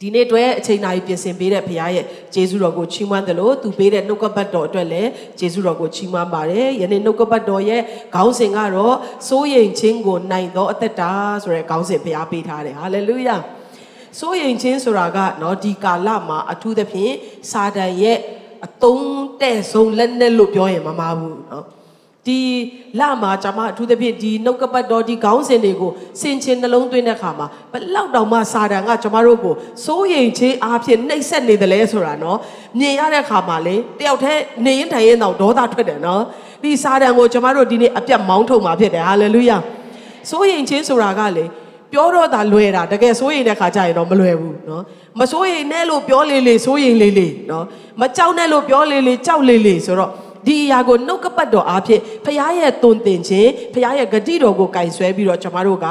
ဒီနေ့အတွက်အချိန်နာရီပြင်ဆင်ပေးတဲ့ဘုရားရဲ့ယေရှုတော်ကိုချီးမွမ်းသလိုသူပေးတဲ့နှုတ်ကပတ်တော်အတွက်လည်းယေရှုတော်ကိုချီးမွမ်းပါတယ်။ယနေ့နှုတ်ကပတ်တော်ရဲ့ခေါင်းစဉ်ကတော့စိုးရိမ်ခြင်းကိုနိုင်သောအသက်တာဆိုတဲ့ခေါင်းစဉ်ဘုရားပေးထားတယ်။ဟာလေလုယာ။စိုးရိမ်ခြင်းဆိုတာကနော်ဒီကာလမှာအထူးသဖြင့်စာတန်ရဲ့အသုံးတဲ့ဆုံးလက်နက်လို့ပြောရင်မမှားဘူးနော်။ ဒီလမှာကျွန်မအထူးသဖြင့်ဒီနှုတ်ကပတ်တော်ဒီခေါင်းစဉ်တွေကိုစင်ချင်နှလုံးသွင်းတဲ့အခါမှာဘလောက်တောင်မှစာတန်ကကျွန်မတို့ကိုစိုးရိမ်ခြင်းအားဖြင့်နှိပ်စက်နေတယ်လဲဆိုတာနော်မြင်ရတဲ့အခါမှာလေတယောက်တည်းနေရင်ထိုင်ရင်တော့ဒေါသထွက်တယ်နော်ဒီစာတန်ကိုကျွန်မတို့ဒီနေ့အပြတ်မောင်းထုတ်มาဖြစ်တယ်ဟာလေလုယာစိုးရိမ်ခြင်းဆိုတာကလေပြောတော့တာလွယ်တာတကယ်စိုးရိမ်တဲ့ခါကျရင်တော့မလွယ်ဘူးเนาะမစိုးရိမ်နဲ့လို့ပြောလေလေစိုးရိမ်လေလေเนาะမကြောက်နဲ့လို့ပြောလေလေကြောက်လေလေဆိုတော့ ဒီအရာကိုနှုတ်ကပတ်တော်အားဖြင့်ဖခင်ရဲ့တုန်တင်ခြင်းဖခင်ရဲ့ဂတိတော်ကိုကင်ဆွဲပြီးတော့ကျွန်တော်တို့က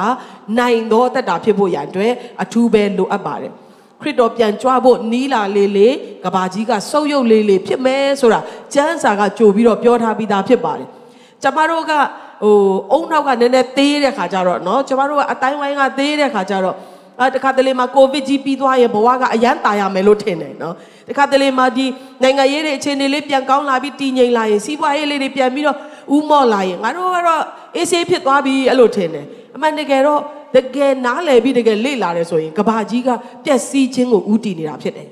နိုင်သောတက်တာဖြစ်ဖို့ရန်အတွက်အထူးပဲလိုအပ်ပါတယ်ခရစ်တော်ပြန်ကြွဖို့နီးလာလေးလေးကဘာကြီးကဆုပ်ယုပ်လေးလေးဖြစ်မယ်ဆိုတာကျမ်းစာကကြိုပြီးတော့ပြောထားပြီးသားဖြစ်ပါတယ်ကျမတို့ကဟိုအုံနောက်ကနည်းနည်းသေးတဲ့ခါကျတော့เนาะကျမတို့ကအတိုင်းဝိုင်းကသေးတဲ့ခါကျတော့ အဲတခါတလေမှာကိုဗစ်ကြီးပြီးသွားရင်ဘဝကအရန်ตายရမယ်လို့ထင်တယ်နော်တခါတလေမှာဒီနိုင်ငံရေးတွေအခြေအနေလေးပြန်ကောင်းလာပြီးတည်ငြိမ်လာရင်စီးပွားရေးလေးတွေပြန်ပြီးတော့ဥမော့လာရင်ငါတို့ကတော့အေးဆေးဖြစ်သွားပြီအဲ့လိုထင်တယ်အမှန်တကယ်တော့တကယ်နားလည်ပြီးတကယ်လေ့လာတယ်ဆိုရင်ကဘာကြီးကပျက်စီးခြင်းကိုဥတည်နေတာဖြစ်တယ်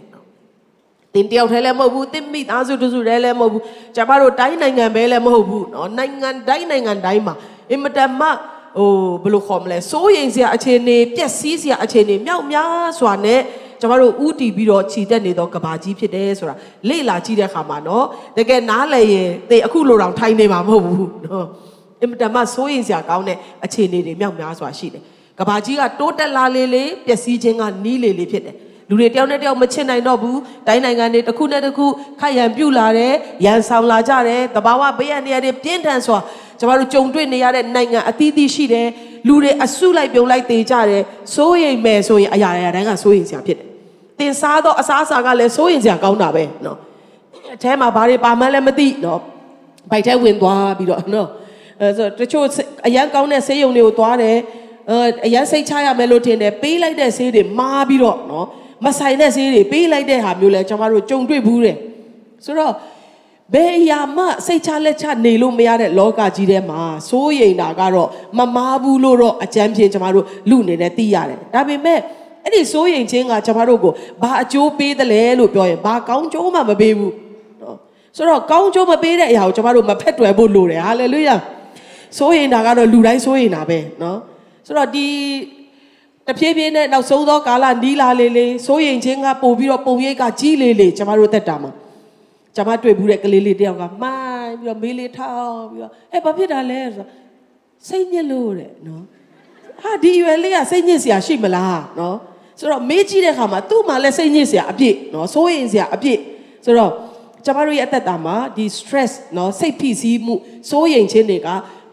တင်တယောက်တည်းလည်းမဟုတ်ဘူးတင်မိသားစုတစုတည်းလည်းမဟုတ်ဘူးကျမတို့တိုင်းနိုင်ငံပဲလည်းမဟုတ်ဘူးเนาะနိုင်ငံတိုင်းနိုင်ငံတိုင်းမှာအင်မတန်မှ ဟိုဘယ်လိုခေါ်မလဲစိုးရိမ်စရာအခြေအနေပျက်စီးစရာအခြေအနေမြောက်များစွာနဲ့ကျမတို့ဥတီပြီးတော့ခြိတက်နေတော့ကဘာကြီးဖြစ်တယ်ဆိုတာလေ့လာကြည့်တဲ့အခါမှာနော်တကယ်နားလည်ရင်တေအခုလိုတောင်ထိုင်နေမှာမဟုတ်ဘူးနော်အင်မတန်မှစိုးရိမ်စရာကောင်းတဲ့အခြေအနေတွေမြောက်များစွာရှိတယ်ကဘာကြီးကတိုးတက်လာလေလေပျက်စီးခြင်းကနီးလေလေဖြစ်တယ်လူတွေတယောက်နဲ့တယောက်မချစ်နိုင်တော့ဘူးတိုင်းနိုင်ငံတွေတစ်ခုနဲ့တစ်ခုခက်ရန်ပြုတ်လာတယ်ရန်ဆောင်လာကြတယ်တဘာဝဘေးရန်တွေပြင်းထန်စွာ ကျမတို့ကြုံတွေ့နေရတဲ့နိုင်ငံအသီးသီးရှိတယ်လူတွေအဆုလိုက်ပြုံလိုက်သေးကြတယ်စိုးရိမ်မယ်ဆိုရင်အရာရာတိုင်းကစိုးရိမ်စရာဖြစ်တယ်သင်စားတော့အစားအစာကလည်းစိုးရိမ်စရာကောင်းတာပဲနော်အထဲမှာဘာတွေပါမှန်းလည်းမသိနော်ဘိုက်ထဲဝင်သွားပြီးတော့နော်အဲဆိုတချို့အရန်ကောင်းတဲ့ဆေးရုံတွေကိုသွားတယ်အရန်စိတ်ချရမယ်လို့ထင်တယ်ပေးလိုက်တဲ့ဆေးတွေမာပြီးတော့နော်မဆိုင်တဲ့ဆေးတွေပေးလိုက်တဲ့ဟာမျိုးလဲကျွန်တော်တို့ကြုံတွေ့ဘူးတယ်ဆိုတော့ ဘယ်အရာမှစိတ်ချလက်ချနေလို့မရတဲ့လောကကြီးထဲမှာစိုးရိမ်တာကတော့မမားဘူးလို့တော့အကြမ်းဖြင့်ကျွန်တော်တို့လူအနေနဲ့သိရတယ်ဒါပေမဲ့အဲ့ဒီစိုးရိမ်ခြင်းကကျွန်တော်တို့ကိုဘာအကျိုးပေးတယ်လဲလို့ပြောရင်ဘာကောင်းကျိုးမှမပေးဘူးနော်ဆိုတော့ကောင်းကျိုးမပေးတဲ့အရာကိုကျွန်တော်တို့မဖက်တွယ်ဖို့လိုတယ်ဟာလေလုယာစိုးရိမ်တာကတော့လူတိုင်းစိုးရိမ်တာပဲနော်ဆိုတော့ဒီတဖြည်းဖြည်းနဲ့နောက်ဆုံးသောကာလနီးလာလေလေစိုးရိမ်ခြင်းကပို့ပြီးတော့ပုံရိပ်ကကြီးလေလေကျွန်တော်တို့တက်တာမှာ ကျွန်မတွေ့ဘူးတဲ့ကလေးလေးတယောက်ကမှိုင်းပြီးတော့မေးလေးထောင်းပြီးတော့အဲဘာဖြစ်တာလဲဆိုတော့စိတ်ညစ်လို့တဲ့နော်ဟာဒီရွယ်လေးကစိတ်ညစ်စရာရှိမလားနော်ဆိုတော့မေးကြည့်တဲ့အခါမှာသူ့မှာလည်းစိတ်ညစ်စရာအပြည့်နော်စိုးရိမ်စရာအပြည့်ဆိုတော့ကျွန်တော်တို့ရဲ့အသက်တာမှာဒီ stress နော်စိတ်ဖိစီးမှုစိုးရိမ်ခြင်းတွေက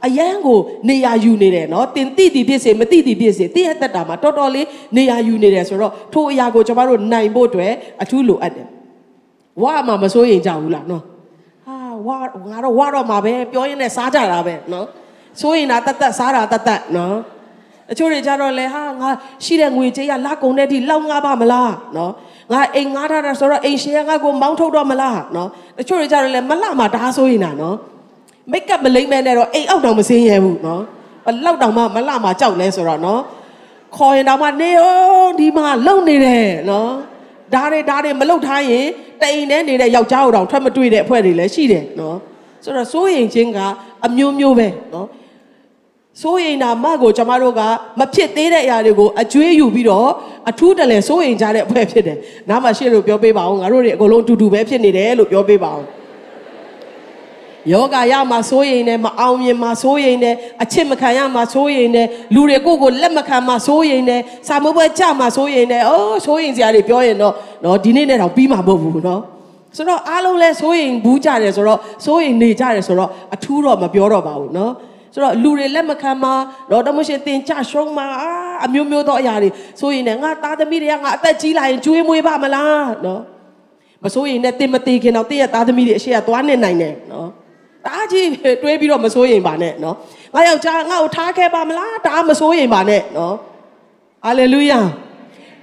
အယံကိုနေရာယူနေတယ်နော်တင်တိတိဖြစ်စေမတိတိဖြစ်စေတည့်ရဲ့သက်တာမှာတော်တော်လေးနေရာယူနေတယ်ဆိုတော့ထိုအရာကိုကျွန်တော်တို့နိုင်ဖို့အတွက်အထူးလိုအပ်တယ် ဝါမှာမစိုးရင်ကြဘူးလားနော်ဟာဝါငါတော့ဝါတော့မှာပဲပြောရင်းနဲ့စားကြတာပဲနော်စိုးရင်တာတတ်တတ်စားတာတတ်တတ်နော်အချို့တွေကြတော့လေဟာငါရှိတဲ့ငွေကြေးကလက်ကုန်တဲ့အထိလောက်ငါပါမလားနော်ငါအိမ်ငါထားတာဆိုတော့အိမ်ရှင်ကငါကိုမောင်းထုတ်တော့မလားနော်တချို့တွေကြတော့လေမလှမှာဒါဆိုရင်တာနော်မိတ်ကပ်မလိမ့်မဲ့နဲ့တော့အိမ်အောက်တောင်မစင်းရဲဘူးနော်ဘလောက်တောင်မှမလှမှာကြောက်လဲဆိုတော့နော်ခေါ်ရင်တောင်မှနေအောင်ဒီမှာလုံနေတယ်နော် ဒါတွေဒါတွေမလုတ်ထားရင်တိမ်ထဲနေတဲ့ယောက်ျားကိုတောင်ထွက်မတွေ့တဲ့အဖွဲ့တွေလည်းရှိတယ်နော်ဆိုတော့စိုးရင်ချင်းကအမျိုးမျိုးပဲနော်စိုးရင်နာမကိုကျမတို့ကမဖြစ်သေးတဲ့အရာတွေကိုအကျွေးယူပြီးတော့အထူးတလဲစိုးရင်ကြတဲ့အဖွဲ့ဖြစ်တယ်နားမှာရှေ့လို့ပြောပေးပါအောင်ငါတို့တွေအကုန်လုံးအတူတူပဲဖြစ်နေတယ်လို့ပြောပေးပါအောင် ယောဂရမှာစိုးရိမ်နေမအောင်မြင်မှာစိုးရိမ်နေအချစ်မခံရမှာစိုးရိမ်နေလူတွေကိုကိုလက်မခံမှာစိုးရိမ်နေစာမပွဲကြမှာစိုးရိမ်နေအိုးစိုးရိမ်စရာတွေပြောရင်တော့နော်ဒီနေ့နဲ့တော့ပြီးမှာမဟုတ်ဘူးနော်ဆိုတော့အားလုံးလဲစိုးရိမ်ဘူးကြတယ်ဆိုတော့စိုးရိမ်နေကြတယ်ဆိုတော့အထူးတော့မပြောတော့ပါဘူးနော်ဆိုတော့လူတွေလက်မခံမှာတော့တမရှင်တင်ကြရှုံးမှာအမျိုးမျိုးသောအရာတွေစိုးရင်လည်းငါသားသမီးတွေကငါအသက်ကြီးလာရင်ကျွေးမွေးပါမလားနော်မစိုးရင်လည်းတင်မသေးခင်တော့တည့်ရသားသမီးတွေအရှိကသွားနေနိုင်တယ်နော် တားကြီးတွေးပြီးတော့မစိုးရင်ပါနဲ့နော်ငါယောက်ျားငါ့ကိုထားခဲ့ပါမလားတားမစိုးရင်ပါနဲ့နော်ဟာလေလုယာ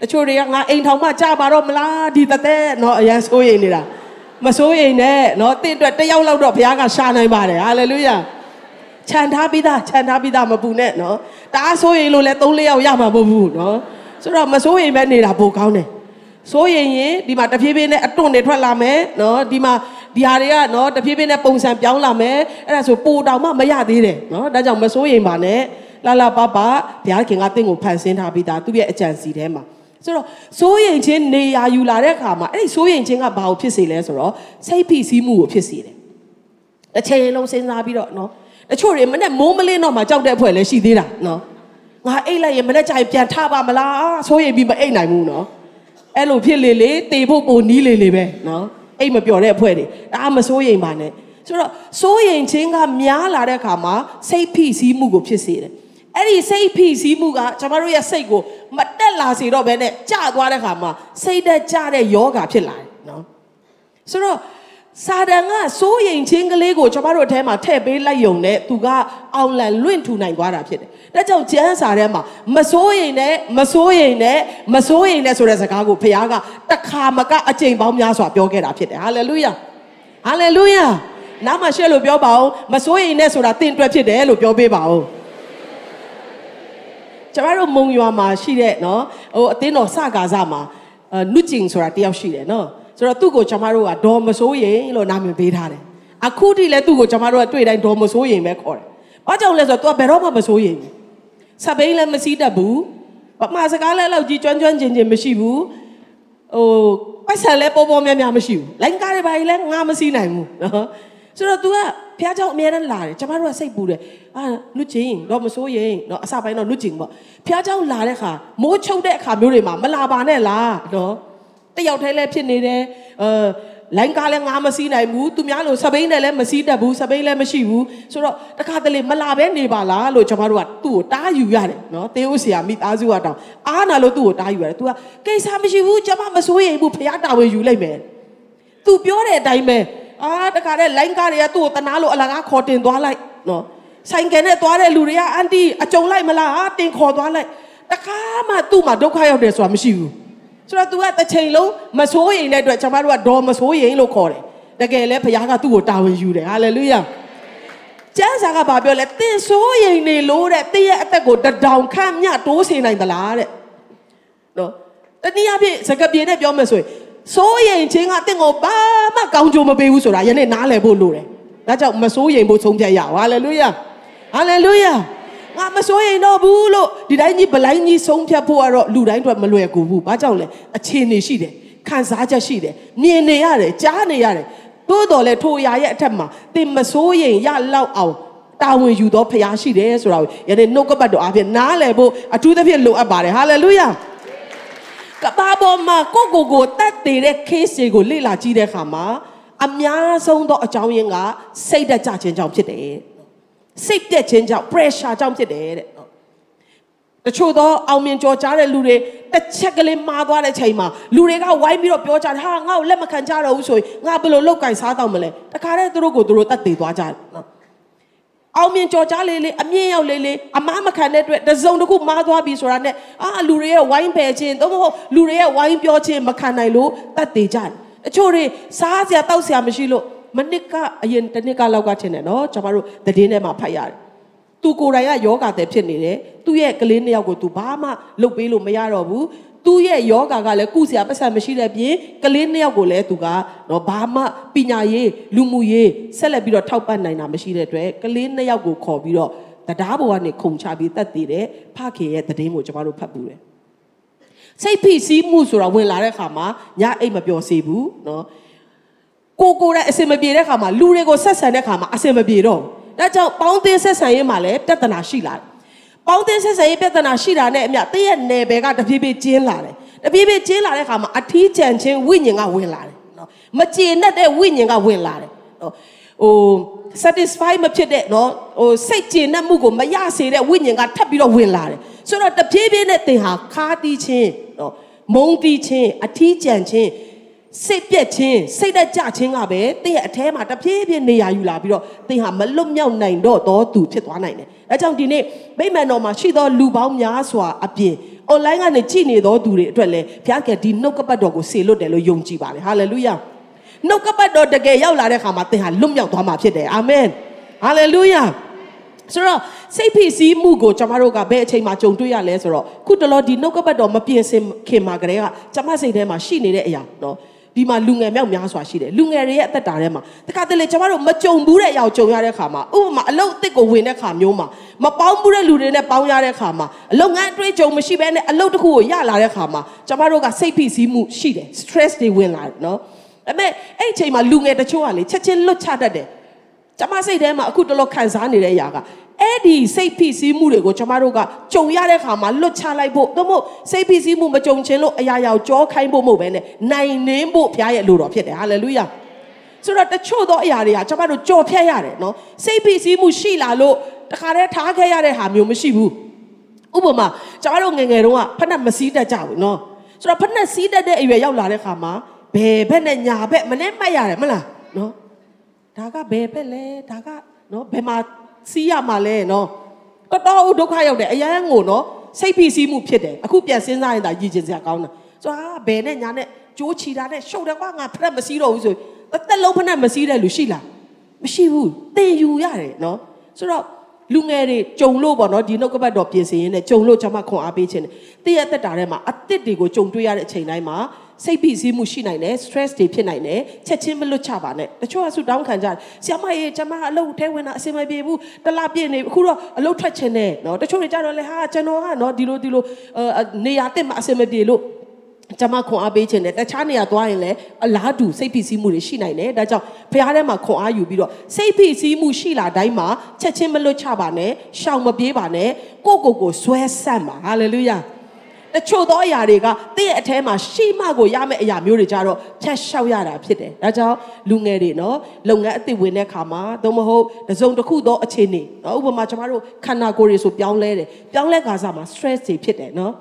တချို့တွေကငါအိမ်ထောင်မှကြာပါတော့မလားဒီတသက်နော်အရန်ဆိုးရင်နေတာမဆိုးရင်နဲ့နော်တင့်အတွက်တစ်ယောက်လောက်တော့ဘုရားကရှာနိုင်ပါတယ်ဟာလေလုယာခြံထားပြီးသားခြံထားပြီးသားမပူနဲ့နော်တအားဆိုးရင်လို့လဲ၃၄ယောက်ရမှာမဟုတ်ဘူးနော်ဆိုတော့မဆိုးရင်ပဲနေတာပိုကောင်းတယ်ဆိုးရင်ရင်ဒီမှာတဖြည်းဖြည်းနဲ့အတွန့်တွေထွက်လာမယ်နော်ဒီမှာ ဒီဟာတွေကနော်တဖြည်းဖြည်းနဲ့ပုံစံပြောင်းလာမယ်အဲ့ဒါဆိုပိုတောင်မှမရသေးတယ်နော်ဒါကြောင့်မဆိုးရင်ပါနဲ့လာလာပပဘုရားခင်ကတင့်ကိုဖန်ဆင်းထားပြီးသားသူ့ရဲ့အကြံစီထဲမှာဆိုတော့စိုးရိမ်ခြင်းနေရာယူလာတဲ့အခါမှာအဲ့ဒီစိုးရိမ်ခြင်းကဘာကိုဖြစ်စေလဲဆိုတော့စိတ်ဖိစီးမှုကိုဖြစ်စေတယ်တစ်ချိန်လုံးစဉ်းစားပြီးတော့နော်တချို့တွေမနဲ့မိုးမလင်းတော့မှကြောက်တဲ့အဖွဲ့လည်းရှိသေးတာနော်ငါအိတ်လိုက်ရင်မနဲ့ကြိုင်ပြန်ထပါမလားစိုးရိမ်ပြီးမအိတ်နိုင်ဘူးနော်အဲ့လိုဖြစ်လေလေတေဖို့ပိုနီးလေလေပဲနော် အိတ်မပြော်တဲ့အဖွဲ့တွေဒါမစိုးရိမ်ပါနဲ့ဆိုတော့စိုးရိမ်ခြင်းကများလာတဲ့အခါမှာစိတ်ဖိစီးမှုကိုဖြစ်စေတယ်အဲ့ဒီစိတ်ဖိစီးမှုကကျွန်တော်တို့ရဲ့စိတ်ကိုမတက်လာစေတော့ဘဲနဲ့ကြာသွားတဲ့ခါမှာစိတ်တက်ကြတဲ့ယောဂဖြစ်လာတယ်နော်ဆိုတော့ စာတန်ကစိုးရိမ်ခြင်းကလေးကိုကျွန်တော်တို့အထဲမှာထည့်ပေးလိုက်ယုံနဲ့သူကအောင်လန်လွင့်ထူနိုင်သွားတာဖြစ်တယ်။ဒါကြောင့်ကျမ်းစာထဲမှာမစိုးရိမ်နဲ့မစိုးရိမ်နဲ့မစိုးရိမ်နဲ့ဆိုတဲ့စကားကိုဖခင်ကတခါမကအကြိမ်ပေါင်းများစွာပြောခဲ့တာဖြစ်တယ်။ဟာလေလုယာ။ဟာလေလုယာ။နားမှာရှက်လို့ပြောပါဦးမစိုးရိမ်နဲ့ဆိုတာတင့်တွက်ဖြစ်တယ်လို့ပြောပေးပါဦး။ကျမတို့မုံရွာမှာရှိတဲ့နော်ဟိုအတင်းတော်စကားစမှာအဲနုကျင်ဆိုတာတယောက်ရှိတယ်နော် ဆိုတော့သူ့ကိုကျမတို့ကဒေါ်မစိုးရင်လို့နာမည်ပေးထားတယ်အခုထိလည်းသူ့ကိုကျမတို့ကတွေ့တိုင်းဒေါ်မစိုးရင်ပဲခေါ်တယ်ဘာကြောင့်လဲဆိုတော့ तू ဘယ်တော့မှမစိုးရင်ဘူးစပိန်လည်းမစည်းတတ်ဘူးဘာမှစကားလည်းလောက်ကြီးကျွမ်းကျွမ်းကျင်ကျင်မရှိဘူးဟိုပိုက်ဆံလည်းပေါ်ပေါ်များများမရှိဘူးလိုင်းကားတွေဘာကြီးလည်းငါမစည်းနိုင်ဘူးနော်ဆိုတော့ तू ကဖះเจ้าအများနဲ့လာတယ်ကျမတို့ကစိတ်ပူတယ်အာနုကျင်တော့မစိုးရင်တော့အစပိုင်းတော့နုကျင်ပေါ့ဖះเจ้าလာတဲ့ခါမိုးချုပ်တဲ့အခါမျိုးတွေမှာမလာပါနဲ့လားနော် တယောက်တည်းလည်းဖြစ်နေတယ်အဲလိုင်းကားလည်းငါမစီးနိုင်ဘူးသူများလို့စပိန်နဲ့လည်းမစီးတတ်ဘူးစပိန်လည်းမရှိဘူးဆိုတော့တခါတလေမလာပဲနေပါလားလို့ကျွန်တော်တို့ကသူ့ကိုတားယူရတယ်နော်တေးဦးဆရာမိသားစုကတောင်အားနာလို့သူ့ကိုတားယူရတယ် तू ကကိစ္စမရှိဘူးကျွန်မမစိုးရိမ်ဘူးဖះတာဝန်ယူလိုက်မယ် तू ပြောတဲ့အတိုင်းပဲအာတခါတည်းလိုင်းကားတွေကသူ့ကိုတနာလို့အလကားခေါ်တင်သွားလိုက်နော်ဆိုင်ကယ်နဲ့သွားတဲ့လူတွေကအန်တီအကြုံလိုက်မလားဟာတင်ခေါ်သွားလိုက်တခါမှသူ့မှာဒုက္ခရောက်တယ်ဆိုတာမရှိဘူး ဆိုတော့ तू ကတစ်ချိန်လုံးမစိုးရိမ်တဲ့အတွက်ကျွန်မတို့ကဒေါ်မစိုးရိမ်လို့ခေါ်တယ်တကယ်လဲဘုရားကသူ့ကိုတာဝန်ယူတယ်ဟာလေလုယာကျမ်းစာကဘာပြောလဲတင်စိုးရိမ်နေလို့တဲ့တည့်ရဲ့အသက်ကိုတဒေါင်ခန့်မြတိုးစေနိုင်သလားတဲ့နော်တနည်းအားဖြင့်စကားပြေနဲ့ပြောမယ်ဆိုရင်စိုးရိမ်ခြင်းကတင့်ကိုဘာမှကောင်းကျိုးမပေးဘူးဆိုတာယနေ့နားလည်ဖို့လိုတယ်ဒါကြောင့်မစိုးရိမ်ဖို့ဆုံးဖြတ်ရအောင်ဟာလေလုယာဟာလေလုယာ ငါမစိုးရိမ်တော့ဘူးလို့ဒီတိုင်းကြီးဗလိုင်းကြီးဆုံးဖြတ်ဖို့ကတော့လူတိုင်းအတွက်မလွယ်ကူဘူး။ဘာကြောင့်လဲအခြေအနေရှိတယ်။ခံစားချက်ရှိတယ်။မြင်နေရတယ်။ကြားနေရတယ်။သို့တော်လည်းထိုအရာရဲ့အထက်မှာတင်မစိုးရိမ်ရလောက်အောင်တာဝန်ယူသောဖခင်ရှိတယ်ဆိုတာကိုယနေ့နှုတ်ကပတ်တော်အဖြစ်နားလည်ဖို့အထူးသဖြင့်လိုအပ်ပါတယ်။ဟာလေလုယာ။ကဘာပေါ်မှာကိုကိုကိုတတ်တည်တဲ့ case တွေကိုလေ့လာကြည့်တဲ့အခါမှာအများဆုံးသောအကြောင်းရင်းကစိတ်ဓာတ်ကြခြင်းကြောင့်ဖြစ်တယ်။ စိတ်ပြက်ခြင်းကြောင့် pressure ကြောင့်ဖြစ်တယ်တဲ့တချို့သောအောင်မြင်ကြော်ကြားတဲ့လူတွေတစ်ချက်ကလေးမှားသွားတဲ့ချိန်မှာလူတွေကဝိုင်းပြီးတော့ပြောကြတယ်ဟာငါ့ကိုလက်မခံကြတော့ဘူးဆိုရင်ငါဘယ်လိုလောက်ကင်စားတော့မလဲတခါတည်းသူတို့ကိုသူတို့တတ်သေးသွားကြတယ်နော်အောင်မြင်ကြော်ကြားလေးလေးအမြင့်ရောက်လေးလေးအမားမခံတဲ့အတွက်တစုံတစ်ခုမှားသွားပြီဆိုတာနဲ့အာလူတွေရဲ့ဝိုင်းပယ်ခြင်းသို့မဟုတ်လူတွေရဲ့ဝိုင်းပြောခြင်းမခံနိုင်လို့တတ်သေးကြတယ်အချို့တွေစားစရာတောက်စရာမရှိလို့ မနစ်ကအရင်တစ်နှစ်ကလောက်ကထင်တယ်နော်ကျွန်တော်တို့သတင်းထဲမှာဖတ်ရတယ်သူကိုယ်တိုင်ကယောဂတဲ့ဖြစ်နေတယ်သူ့ရဲ့ကလေးနှစ်ယောက်ကိုသူဘာမှလုပ်ပေးလို့မရတော့ဘူးသူ့ရဲ့ယောဂကလည်းကုစရာပတ်စံမရှိတဲ့ပြင်ကလေးနှစ်ယောက်ကိုလည်းသူကနော်ဘာမှပညာရေးလူမှုရေးဆက်လက်ပြီးတော့ထောက်ပံ့နိုင်တာမရှိတဲ့အတွက်ကလေးနှစ်ယောက်ကိုခေါ်ပြီးတော့တရားပေါ်ကနေခုံချပြီးတတ်တည်တယ်ဖခင်ရဲ့သတင်းကိုကျွန်တော်တို့ဖတ်ပူတယ်စိတ်ဖိစီးမှုဆိုတာဝင်လာတဲ့အခါမှာညအိတ်မပျော်စေဘူးနော် ကိုကိုတဲ့အစင်မပြေတဲ့ခါမှာလူတွေကိုဆက်ဆံတဲ့ခါမှာအစင်မပြေတော့ဒါကြောင့်ပေါင်းသင်းဆက်ဆံရေးမှာလည်းပြဿနာရှိလာတယ်ပေါင်းသင်းဆက်ဆံရေးပြဿနာရှိတာနဲ့အမျှတည့်ရဲ့နယ်ပယ်ကတပြေးပြေးကျင်းလာတယ်တပြေးပြေးကျင်းလာတဲ့ခါမှာအထီးကျန်ချင်းဝိညာဉ်ကဝင်လာတယ်နော်မကျေနပ်တဲ့ဝိညာဉ်ကဝင်လာတယ်နော်ဟို satisfy မဖြစ်တဲ့နော်ဟိုစိတ်ကျေနပ်မှုကိုမရစေတဲ့ဝိညာဉ်ကထပ်ပြီးတော့ဝင်လာတယ်ဆိုတော့တပြေးပြေးနဲ့သင်ဟာခါတီးချင်းနော်မုံတီးချင်းအထီးကျန်ချင်း စိတ်ပြက်ခြင်းစိတ်တက်ကြခြင်းကပဲသင်ရဲ့အแทမှာတဖြည်းဖြည်းနေရာယူလာပြီးတော့သင်ဟာမလွတ်မြောက်နိုင်တော့သောသူဖြစ်သွားနိုင်တယ်။အဲကြောင့်ဒီနေ့မိမ္မာန်တော်မှာရှိသောလူပေါင်းများစွာအပြင် online ကနေကြည်နေသောသူတွေအတွက်လည်းဘုရားကဒီနှုတ်ကပတ်တော်ကိုစေလွတ်တယ်လို့ယုံကြည်ပါလေဟာလေလုယာနှုတ်ကပတ်တော်တကယ်ရောက်လာတဲ့အခါမှာသင်ဟာလွတ်မြောက်သွားမှာဖြစ်တယ်အာမင်ဟာလေလုယာဆိုတော့စိတ်ဖိစီးမှုကိုကျမတို့ကဘယ်အချိန်မှာကြုံတွေ့ရလဲဆိုတော့ခုတလောဒီနှုတ်ကပတ်တော်မပြင်ဆင်ခင်မှာကတည်းကကျမစိတ်ထဲမှာရှိနေတဲ့အရာနော် ဒီမှာလူငယ်မြောက်များစွာရှိတယ်လူငယ်တွေရဲ့အသက်တာထဲမှာတခါတလေကျမတို့မကြုံဘူးတဲ့အရာကိုကြုံရတဲ့ခါမှာဥပမာအလုတ်အစ်စ်ကိုဝင်တဲ့ခါမျိုးမှာမပေါင်းဘူးတဲ့လူတွေနဲ့ပေါင်းရတဲ့ခါမှာအလုပ်ငန်းအတွေ့အကြုံမရှိဘဲနဲ့အလုပ်တစ်ခုကိုရလာတဲ့ခါမှာကျမတို့ကစိတ်ဖိစီးမှုရှိတယ် stress တွေဝင်လာတယ်နော်ဒါပေမဲ့အဲ့ဒီအချိန်မှာလူငယ်တချို့ကလေချက်ချင်းလွတ်ချတတ်တယ်ကျမစိတ်ထဲမှာအခုတလောခံစားနေတဲ့အရာက အဲ့ဒီစိတ်ဖိစီးမှုတွေကိုကျမတို့ကကြုံရတဲ့ခါမှာလွတ်ချလိုက်ဖို့သို့မဟုတ်စိတ်ဖိစီးမှုမကြုံချင်းလို့အရာရာကိုကြောခိုင်းဖို့မဟုတ်ဘဲနဲ့နိုင်နှင်းဖို့ဘုရားရဲ့လိုတော်ဖြစ်တယ်ဟာလေလုယာဆိုတော့တချို့သောအရာတွေကကျမတို့ကြော်ဖြတ်ရတယ်နော်စိတ်ဖိစီးမှုရှိလာလို့တခါတည်းထားခဲ့ရတဲ့ဟာမျိုးမရှိဘူးဥပမာကျမတို့ငယ်ငယ်တုန်းကဖက်နဲ့မစည်းတတ်ကြဘူးနော်ဆိုတော့ဖက်နဲ့စီးတတ်တဲ့အရွယ်ရောက်လာတဲ့ခါမှာဘယ်ဘက်နဲ့ညာဘက်မနဲ့မှတ်ရတယ်မလားနော်ဒါကဘယ်ဘက်လဲဒါကနော်ဘယ်မှာ စီးရမှာလဲနော်တော်တော်ဒုက္ခရောက်တယ်အရန်ကိုနော်စိတ်ဖိစီးမှုဖြစ်တယ်အခုပြန်စဉ်းစားရင်ဒါရည်ကျင်စရာကောင်းတယ်ဆိုတော့ဘယ်နဲ့ညာနဲ့ကြိုးချီတာနဲ့ရှုပ်တယ်ကွာငါဖက်မစည်းတော့ဘူးဆိုတစ်သက်လုံးဖက်မစည်းတဲ့လူရှိလားမရှိဘူးတင်ယူရတယ်နော်ဆိုတော့လူငယ်တွေကြုံလို့ပေါ့နော်ဒီနှုတ်ကပတ်တော်ပြင်ဆင်ရင်းနဲ့ကြုံလို့ကျွန်မခွန်အားပေးခြင်းတယ်တည့်ရသက်တာထဲမှာအသစ်တွေကိုကြုံတွေ့ရတဲ့အချိန်တိုင်းမှာ စိတ်ဖိစီးမှုရှိနိုင်တယ် stress တွေဖြစ်နိုင်တယ်ချက်ချင်းမလွတ်ချပါနဲ့တချို့ကဆူတောင်းခံကြတယ်ဆရာမရေကျွန်မအလုပ်ထဲဝင်တာအဆင်မပြေဘူးတလားပြည့်နေအခုတော့အလုပ်ထွက်ချင်တယ်နော်တချို့တွေကြတော့လေဟာကျွန်တော်ကနော်ဒီလိုဒီလိုနေရာတက်မှာအဆင်မပြေလို့ကျမခွန်အားပေးခြင်းနဲ့တခြားနေရာသွားရင်လည်းအလားတူစိတ်ဖိစီးမှုတွေရှိနိုင်တယ်ဒါကြောင့်ဖခင်ထဲမှာခွန်အားယူပြီးတော့စိတ်ဖိစီးမှုရှိလာတိုင်းမှာချက်ချင်းမလွတ်ချပါနဲ့ရှောင်မပြေးပါနဲ့ကိုယ့်ကိုယ်ကိုဆွဲဆန့်ပါဟာလေလုယာ တချို့သောအရာတွေကတင့်ရဲ့အထဲမှာရှိမှကိုရမယ့်အရာမျိုးတွေကြတော့ဖြတ်လျှောက်ရတာဖြစ်တယ်ဒါကြောင့်လူငယ်တွေနော်လုပ်ငန်းအသစ်ဝင်တဲ့ခါမှာသို့မဟုတ်တစုံတစ်ခုသောအခြေအနေနော်ဥပမာကျွန်တော်တို့ခန္ဓာကိုယ်တွေဆိုပြောင်းလဲတယ်ပြောင်းလဲခါစားမှာ stress တွေဖြစ်တယ်နော်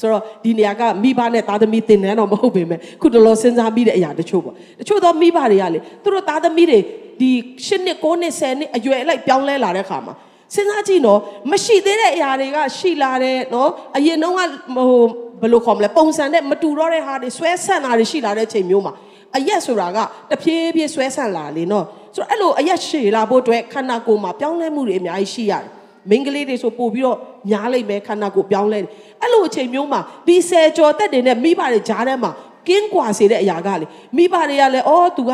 ဆိုတော့ဒီနေရာကမိဘနဲ့သားသမီးတင်တယ်တော့မဟုတ်ပေမဲ့ခုတလောစဉ်းစားမိတဲ့အရာတချို့ပေါ့တချို့သောမိဘတွေကလေသူတို့သားသမီးတွေဒီ၈နှစ်၉နှစ်10နှစ်အရွယ်အလိုက်ပြောင်းလဲလာတဲ့ခါမှာ စဉ်းစားကြည့်နော်မရှိသေးတဲ့အရာတွေကရှိလာတယ်နော်အရင်တော့ကဟိုဘယ်လိုခေါ်မလဲပုံစံနဲ့မတူတော့တဲ့ဟာတွေဆွဲဆန့်တာတွေရှိလာတဲ့ချိန်မျိုးမှာအရက်ဆိုတာကတဖြည်းဖြည်းဆွဲဆန့်လာလေနော်ဆိုတော့အဲ့လိုအရက်ရှည်လာဖို့အတွက်ခန္ဓာကိုယ်မှာပြောင်းလဲမှုတွေအများကြီးရှိရတယ်မိန်းကလေးတွေဆိုပို့ပြီးတော့ညားလိုက်မယ်ခန္ဓာကိုယ်ပြောင်းလဲတယ်အဲ့လိုအချိန်မျိုးမှာဒီဆယ်ကျော်သက်တွေနဲ့မိဘတွေကြားထဲမှာကင်းကွာစေတဲ့အရာကလေမိဘတွေကလည်းအော်သူက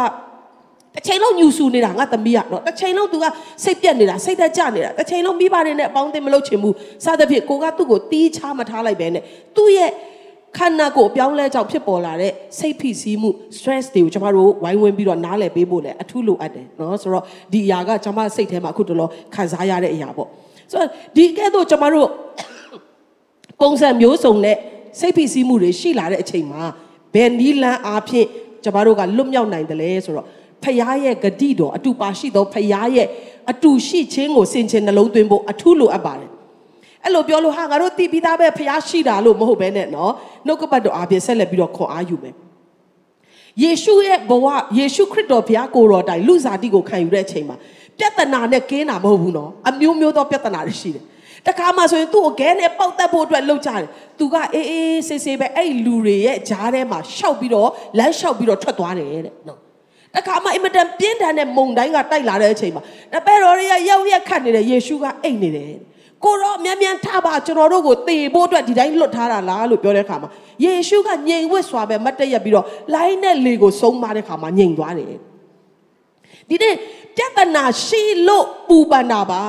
တစ်ချိန်လုံးညူဆူနေတာငါသမီးကတော့တစ်ချိန်လုံးသူကစိတ်ပြက်နေတာစိတ်သက်ကြနေတာတစ်ချိန်လုံးမိဘတွေနဲ့အပေါင်းအသင်းမလုပ်ချင်ဘူးစသဖြင့်ကိုကသူ့ကိုတီးချမထားလိုက်ပဲနဲ့သူ့ရဲ့ခန္ဓာကိုယ်အပြောင်းလဲကြောင့်ဖြစ်ပေါ်လာတဲ့စိတ်ဖိစီးမှု stress တွေကိုကျမတို့ဝိုင်းဝန်းပြီးတော့နားလည်ပေးဖို့လည်းအထူးလိုအပ်တယ်เนาะဆိုတော့ဒီအရာကကျမစိတ်ထဲမှာအခုတလောခံစားရတဲ့အရာပေါ့ဆိုတော့ဒီကဲ့သို့ကျမတို့ပုံစံမျိုးစုံနဲ့စိတ်ဖိစီးမှုတွေရှိလာတဲ့အချိန်မှာဘယ်နီးလန်းအားဖြင့်ကျမတို့ကလွတ်မြောက်နိုင်တယ်လဲဆိုတော့ ဖရားရဲ့ဂတိတော်အတူပါရှိသောဖရားရဲ့အတူရှိခြင်းကိုစင်ချင်နှလုံးသွင်းဖို့အထူးလိုအပ်ပါတယ်အဲ့လိုပြောလို့ဟာငါတို့တည်ပြီးသားပဲဖရားရှိတာလို့မဟုတ်ဘဲနဲ့နော်နှုတ်ကပတ်တော်အားဖြင့်ဆက်လက်ပြီးတော့ခွန်အားယူမယ်ယေရှုရဲ့ဘဝယေရှုခရစ်တော်ဘုရားကိုယ်တော်တိုင်လူစားတိကိုခံယူတဲ့အချိန်မှာပြဿနာနဲ့ကင်းတာမဟုတ်ဘူးနော်အမျိုးမျိုးသောပြဿနာတွေရှိတယ်တခါမှဆိုရင်သူ့ကိုခဲနဲ့ပေါက်တက်ဖို့အတွက်လှုပ်ကြတယ်သူကအေးအေးဆေးဆေးပဲအဲ့လူတွေရဲ့ဂျားထဲမှာရှောက်ပြီးတော့လမ်းလျှောက်ပြီးတော့ထွက်သွားတယ်တဲ့နော် တခါမှအင်မတန်ပြင်းထန်တဲ့မုန်တိုင်းကတိုက်လာတဲ့အချိန်မှာတပည့်တော်တွေကရောက်ရက်ခတ်နေတယ်ယေရှုကအိတ်နေတယ်ကိုတော့မြန်မြန်ထပါကျွန်တော်တို့ကိုတေဖို့အတွက်ဒီတိုင်းလွတ်ထားတာလားလို့ပြောတဲ့အခါမှာယေရှုကငြိမ်ဝှက်စွာပဲမတ်တက်ရက်ပြီးတော့လိုင်းနဲ့လေကိုဆုံးမတဲ့အခါမှာငြိမ်သွားတယ်ဒီနေ့ပြဿနာရှိလို့ပူပန်တာပါ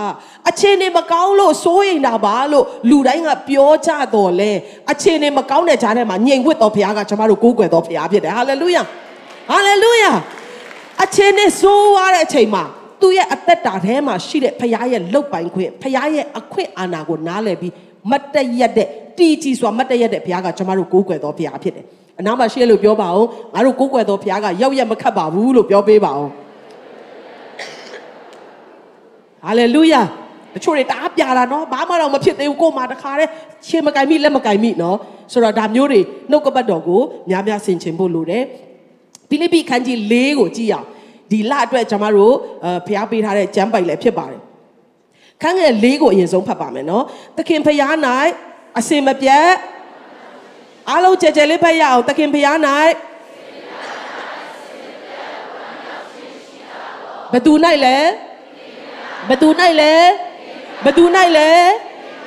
အခြေအနေမကောင်းလို့စိုးရိမ်တာပါလို့လူတိုင်းကပြောကြတော့လဲအခြေအနေမကောင်းတဲ့ကြားထဲမှာညင်ဝတ်တော်ဘုရားကကျွန်တော်တို့ကိုးကွယ်တော်ဘုရားဖြစ်တယ်ဟာလေလုယာဟာလေလုယာ အခြေအနေဆိုးရတဲ့အချိန်မှာသူ့ရဲ့အသက်တာထဲမှာရှိတဲ့ဘုရားရဲ့လုတ်ပိုင်ခွင့်ဘုရားရဲ့အခွင့်အာဏာကိုနားလည်ပြီးမတ်တရက်တဲ့တီကြီးစွာမတ်တရက်တဲ့ဘုရားကကျွန်တော်တို့ကိုးကွယ်တော်ဘုရားဖြစ်တယ်အနားမှာရှိလို့ပြောပါအောင်ငါတို့ကိုးကွယ်တော်ဘုရားကရောက်ရက်မခတ်ပါဘူးလို့ပြောပေးပါအောင်ဟာလေလုယာတချို့တွေတအားပြတာနော်ဘာမှတော့မဖြစ်သေးဘူးကို့မှာတခါတည်းရှင်းမကင်မိလက်မကင်မိနော်ဆိုတော့ဒါမျိုးတွေနှုတ်ကပတ်တော်ကိုများများဆင်ခြင်ဖို့လိုတယ် ဖိလိပ္ပိခန်းကြီး၄ကိုကြည့်အောင်ဒီလအတွက်ကျွန်တော်တို့ဖျားပေးထားတဲ့ကျမ်းပိုက်လည်းဖြစ်ပါတယ်ခန်းငယ်၄ကိုအရင်ဆုံးဖတ်ပါမယ်နော်သခင်ဖျား၌အစင်မပြတ်အားလုံးကြဲကြဲလေးဖတ်ရအောင်သခင်ဖျား၌ဘသူ၌လဲဘသူ၌လဲဘသူ၌လဲ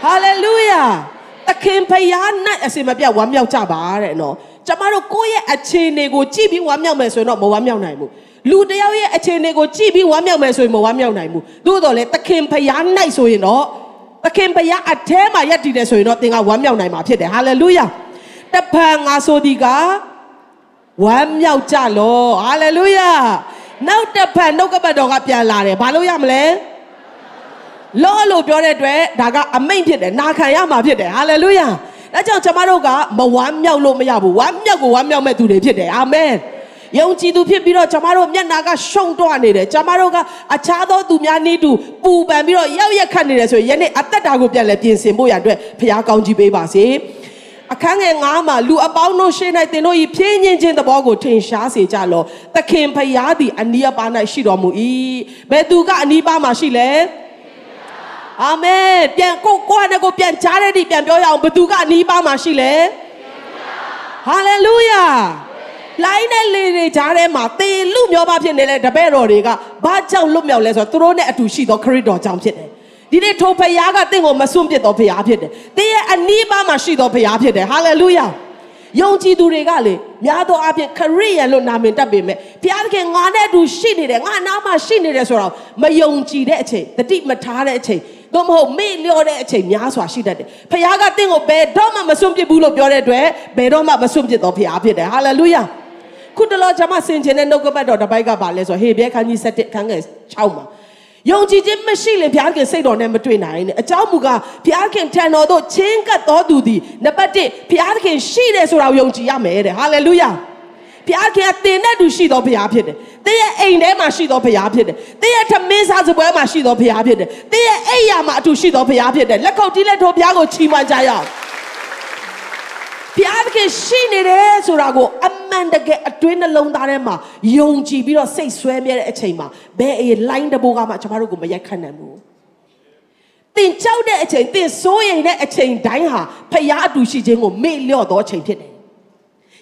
ဟာလေလုယာ သခင်ဖျား၌အစင်မပြတ်ဝမ်းမြောက်ကြပါတဲ့နော်ကျမတို့ကိုယ့်ရဲ့အခြေအနေကိုကြည့်ပြီးဝမ်းမြောက်မယ်ဆိုရင်တော့မဝမ်းမြောက်နိုင်ဘူးလူတယောက်ရဲ့အခြေအနေကိုကြည့်ပြီးဝမ်းမြောက်မယ်ဆိုရင်မဝမ်းမြောက်နိုင်ဘူးသို့တော်လေသခင်ဖျား၌ဆိုရင်တော့သခင်ဖျားအထဲမှာယက်တည်တယ်ဆိုရင်တော့သင်ကဝမ်းမြောက်နိုင်မှာဖြစ်တယ်ဟာလေလုယာတပံငါဆိုဒီကဝမ်းမြောက်ကြလောဟာလေလုယာနောက်တစ်ဖက်နှုတ်ကပတ်တော်ကပြန်လာတယ်ဘာလို့ရမလဲ လောလို့ပြောတဲ့အတွက်ဒါကအမိန့်ဖြစ်တယ်နာခံရမှာဖြစ်တယ်ဟာလေလုယာဒါကြောင့်ကျွန်မတို့ကမဝမ်းမြောက်လို့မရဘူးဝမ်းမြောက်ကိုဝမ်းမြောက်မဲ့သူတွေဖြစ်တယ်အာမင်ယုံကြည်သူဖြစ်ပြီးတော့ကျွန်မတို့မျက်နာကရှုံတော့နေတယ်ကျွန်မတို့ကအခြားသောသူများနေတူပူပန်ပြီးတော့ရောက်ရက်ခတ်နေတယ်ဆိုရင်ယနေ့အသက်တာကိုပြန်လဲပြင်ဆင်ဖို့ရအတွက်ဖခင်ကောင်းကြီးပေးပါစေအခန်းငယ်9မှာလူအပေါင်းတို့ရှေ့၌သင်တို့၏ဖြင်းညင်းခြင်းသဘောကိုထင်ရှားစေကြလောသခင်ဖျားသည်အနီးအပါး၌ရှိတော်မူ၏ဘယ်သူကအနီးပါးမှာရှိလဲ အာမင်ပြန်ကိုကိုနဲ့ကိုပြန်ကြားတဲ့ဒီပြန်ပြောရအောင်ဘသူကအနီးပါးမှာရှိလဲဟာလေလုယာလိုင်းနဲ့လေတွေကြားထဲမှာသေလူမျောပါဖြစ်နေတဲ့တပည့်တော်တွေကဘာကြောင့်လွတ်မြောက်လဲဆိုတော့သူတို့နဲ့အတူရှိသောခရစ်တော်ကြောင့်ဖြစ်တယ်ဒီနေ့ထိုဖခင်ကတင့်ကိုမစွန့်ပစ်တော်ဖခင်ဖြစ်တယ်။တင်းရဲ့အနီးပါးမှာရှိတော်ဖခင်ဖြစ်တယ်။ဟာလေလုယာ။ယုံကြည်သူတွေကလေများသောအားဖြင့်ခရစ်ယာန်လို့နာမည်တက်ပေမဲ့ဘုရားသခင်ငါနဲ့အတူရှိနေတယ်ငါနားမှာရှိနေတယ်ဆိုတော့မယုံကြည်တဲ့အချိန်တတိမထားတဲ့အချိန် သို့မဟုတ်မေ့လျော့တဲ့အချိန်များစွာရှိတတ်တယ်။ဖခင်ကတင့်ကိုဘယ်တော့မှမစွန့်ပစ်ဘူးလို့ပြောတဲ့အတွက်ဘယ်တော့မှမစွန့်ပစ်တော်ဖခင်ဖြစ်တယ်။ဟာလေလုယာ။ခုတလောကျွန်မဆင်ခြင်တဲ့နှုတ်ကပတ်တော်တစ်ပိုက်ကပါလဲဆိုဟေဘဲခန်းကြီး7ခန်းငယ်6မှာယုံကြည်ခြင်းမရှိရင်ဘုရားခင်စိတ်တော်နဲ့မတွေ့နိုင်နဲ့အကြောင်းမူကားဘုရားခင်ထံတော်သို့ချင်းကပ်တော်သူသည်နံပါတ်1ဘုရားခင်ရှိတယ်ဆိုတာကိုယုံကြည်ရမယ်တဲ့ဟာလေလုယာ ဘုရားခင်ကတင်တဲ့သူရှိတော်ဘုရားဖြစ်တယ်။တင်းရဲ့အိမ်ထဲမှာရှိတော်ဘုရားဖြစ်တယ်။တင်းရဲ့ထမင်းစားစပွဲမှာရှိတော်ဘုရားဖြစ်တယ်။တင်းရဲ့အိမ်ယာမှာအတူရှိတော်ဘုရားဖြစ်တယ်။လက်ခုပ်တီးလက်ထိုးဘုရားကိုချီးမွမ်းကြရအောင်။ဘုရားခင်ရှိနေတယ်ဆိုတာကိုအမှန်တကယ်အတွင်းနှလုံးသားထဲမှာယုံကြည်ပြီးတော့စိတ်ဆွဲမြဲတဲ့အချိန်မှာဘယ်အေလိုင်းတဘိုးကမှကျွန်တော်တို့ကိုမရိုက်ခတ်နိုင်ဘူး။တင်ကြောက်တဲ့အချိန်တင်စိုးရိမ်တဲ့အချိန်တိုင်းဟာဖျားအတူရှိခြင်းကိုမေ့လျော့သောအချိန်ဖြစ်တယ်။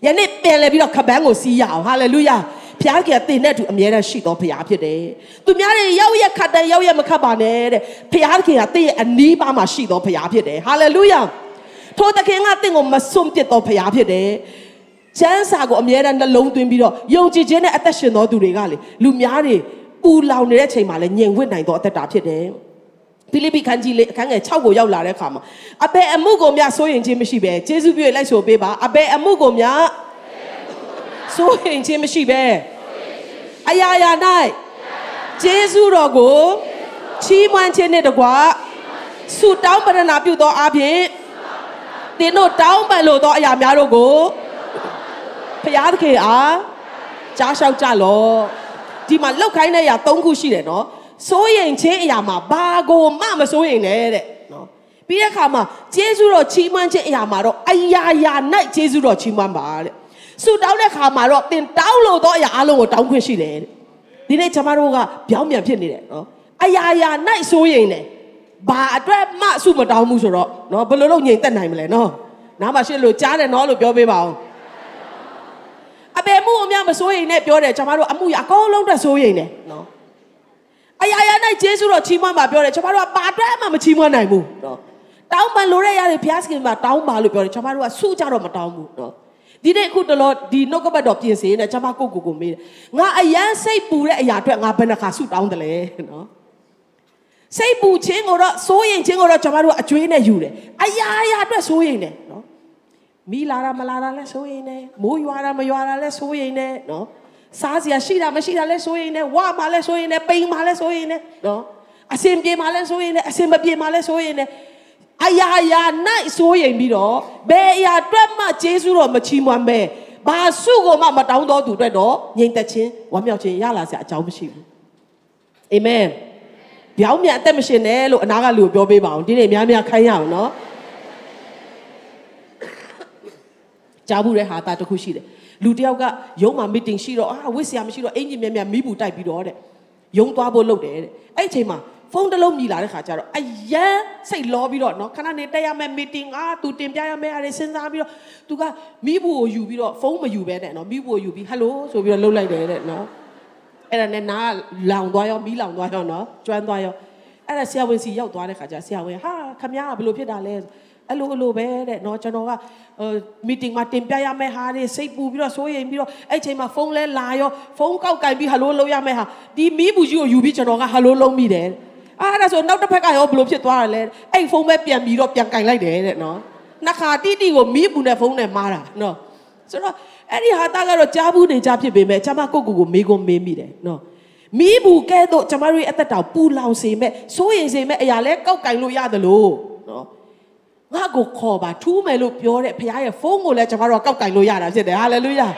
ယနေ့ပြန်လဲပြီးတော့ခပန်းကိုစီးရအောင်ဟာလေလုယာ။ဖျားကတင်တဲ့သူအမြဲတမ်းရှိတော်ဖျားဖြစ်တယ်။သူများတွေရောက်ရက်ခတ်တယ်ရောက်ရက်မခတ်ပါနဲ့တဲ့။ဖျားခင်ကတင့်ရဲ့အနီးပါးမှာရှိတော်ဖျားဖြစ်တယ်။ဟာလေလုယာ။ထိုသခင်ကတင့်ကိုမစွန့်ပစ်တော်ဖျားဖြစ်တယ်။ကျမ်းစာကိုအမြဲတမ်းနှလုံးသွင်းပြီးတော့ယုံကြည်ခြင်းနဲ့အသက်ရှင်တော်သူတွေကလေလူများတွေပူလောင်နေတဲ့အချိန်မှာလည်းညင်ဝစ်နိုင်တော်အသက်တာဖြစ်တယ်။ ဖိလိပ္ပိခန်းကြီးလေးအခန်းငယ်6ကိုရောက်လာတဲ့အခါမှာအဘယ်အမှုကိုများစိုးရင်ခြင်းမရှိပဲယေရှုပြည့်လိုက်ဆိုပေးပါအဘယ်အမှုကိုများစိုးရင်ခြင်းမရှိပဲအရာရာ၌ယေရှုတော်ကိုချီးမွမ်းခြင်းနဲ့တကွာဆုတောင်းပရဏာပြုသောအပြင်သင်တို့တောင်းပန်လို့သောအရာများတို့ကိုဖျားသခင်အားကြားလျှောက်ကြလော့ဒီမှာလောက်ခိုင်းတဲ့အရာ၃ခုရှိတယ်နော် စိုးရင်ချင်းအရာမှာဘာကိုမှမစိုးရင်နဲ့တဲ့နော်ပြီးတဲ့အခါမှာဂျေဇုတော်ချီးမွမ်းခြင်းအရာမှာတော့အရာရာ၌ဂျေဇုတော်ချီးမွမ်းပါတဲ့ဆုတောင်းတဲ့အခါမှာတော့သင်တောင်းလို့သောအရာအလုံးကိုတောင်းခွင့်ရှိတယ်တဲ့ဒီနေ့ကျွန်တော်တို့ကပြောင်းပြန်ဖြစ်နေတယ်နော်အရာရာ၌စိုးရင်နဲ့ဘာအတွက်မှအဆုမတောင်းဘူးဆိုတော့နော်ဘယ်လိုလုပ်ငြိမ်သက်နိုင်မလဲနော်နားမှာရှင်းလို့ကြားတယ်နော်လို့ပြောပေးပါအောင်အပေမှုအများမစိုးရင်နဲ့ပြောတယ်ကျွန်တော်တို့အမှုရအကုန်လုံးတက်စိုးရင်နဲ့နော် အရာရာ၌ဂျေစုတော်ချီးမွမ်းပါပြောတယ်ကျွန်တော်တို့ကဘာအတွက်မှမချီးမွမ်းနိုင်ဘူးနော်တောင်းပန်လို့ရရတယ်ဘုရားသခင်ကတောင်းပါလို့ပြောတယ်ကျွန်တော်တို့ကဆုကြတော့မတောင်းဘူးနော်ဒီနေ့အခုတလောဒီနှုတ်ကပတ်တော်ပြင်ဆင်နေကျွန်မကိုကိုကိုမေးတယ်ငါအယမ်းစိတ်ပူတဲ့အရာအတွက်ငါဘယ်နှခါဆုတောင်းတယ်လဲနော်စိတ်ပူခြင်းကိုတော့စိုးရင်ခြင်းကိုတော့ကျွန်တော်တို့အကျွေးနဲ့ယူတယ်အရာရာအတွက်စိုးရင်တယ်နော်မီလာတာမလာတာလဲစိုးရင်တယ်မိုးရွာတာမရွာတာလဲစိုးရင်တယ်နော် စားစရာရှိတာမရှိတာလဲစိုးရင်တယ်ဝါမှလဲစိုးရင်တယ်ပိန်မှလဲစိုးရင်တယ်နော်အစင်ပြေမှလဲစိုးရင်တယ်အစင်မပြေမှလဲစိုးရင်တယ်အရာရာ၌စိုးရင်ပြီးတော့ဘယ်အရာအတွက်မှဂျေစုတော်မချီးမွမ်းပဲဘာစုကိုမှမတောင်းတော်သူအတွက်တော့ငြိမ်သက်ခြင်းဝမ်းမြောက်ခြင်းရလာစရာအကြောင်းမရှိဘူးအာမင်ပြောင်းမြန်အသက်မရှင်နဲ့လို့အနာကလူကိုပြောပေးပါအောင်ဒီနေ့များများခိုင်းရအောင်နော်ကြားဘူးတဲ့ဟာတာတစ်ခုရှိတယ် လူတယောက်ကရုံးမှာ meeting ရှိတော့အာဝစ်ဆရာမရှိတော့အင်ဂျင်မြန်မြန်မီးပူတိုက်ပြီးတော့တဲ့ရုံးသွားဖို့လုပ်တယ်တဲ့အဲ့အချိန်မှာဖုန်းတစ်လုံးမြည်လာတဲ့ခါကျတော့အရန်စိတ်လောပြီးတော့နော်ခဏနေတက်ရမယ်မီတင်အာသူတင်ပြရမယ်အားစဉ်းစားပြီးတော့သူကမိဘူးကိုယူပြီးတော့ဖုန်းမယူပဲနဲ့နော်မိဘူးကိုယူပြီးဟယ်လိုဆိုပြီးတော့လှုပ်လိုက်တယ်တဲ့နော်အဲ့ဒါနဲ့နားလောင်သွားရောမီးလောင်သွားရောနော်ကျွမ်းသွားရောအဲ့ဒါဆရာဝန်စီရောက်သွားတဲ့ခါကျဆရာဝန်ဟာခမရကဘယ်လိုဖြစ်တာလဲ အဲ့လိုအလိုပဲတဲ့နော်ကျွန်တော်ကဟိုမီတင်မှာတင်ပြရမယ့်ဟာတွေစိတ်ပူပြီးတော့စိုးရိမ်ပြီးတော့အဲ့ချိန်မှာဖုန်းလဲလာရောဖုန်းကောက်ကင်ပြီးဟယ်လိုလုပ်ရမယ့်ဟာဒီမီးဘူးကြီးကိုယူပြီးကျွန်တော်ကဟယ်လိုလုပ်မိတယ်အာအဲ့ဒါဆိုနောက်တစ်ဖက်ကရောဘယ်လိုဖြစ်သွားတာလဲအဲ့ဖုန်းပဲပြန်ပြီးတော့ပြန်ကင်လိုက်တယ်တဲ့နော်နှစ်ခါတိတိကိုမီးဘူးနဲ့ဖုန်းနဲ့မားတာနော်ဆိုတော့အဲ့ဒီဟာတာကတော့ကြားဘူးနေကြဖြစ်ပေမဲ့ကျွန်မကိုကိုကိုမေးကုန်မေးမိတယ်နော်မီးဘူးကဲတော့ကျမတို့ရဲ့အသက်တောင်ပူလောင်စေမဲ့စိုးရင်စေမဲ့အရာလဲကောက်ကင်လို့ရတယ်လို့နော် ငါကိုခေါ်ပါထူးမယ်လို့ပြောတဲ့ဘုရားရဲ့ဖုန်းကိုလည်းကျမတို့ကကောက်ကင်လို့ရတာဖြစ်တယ်ဟာလေလုယာ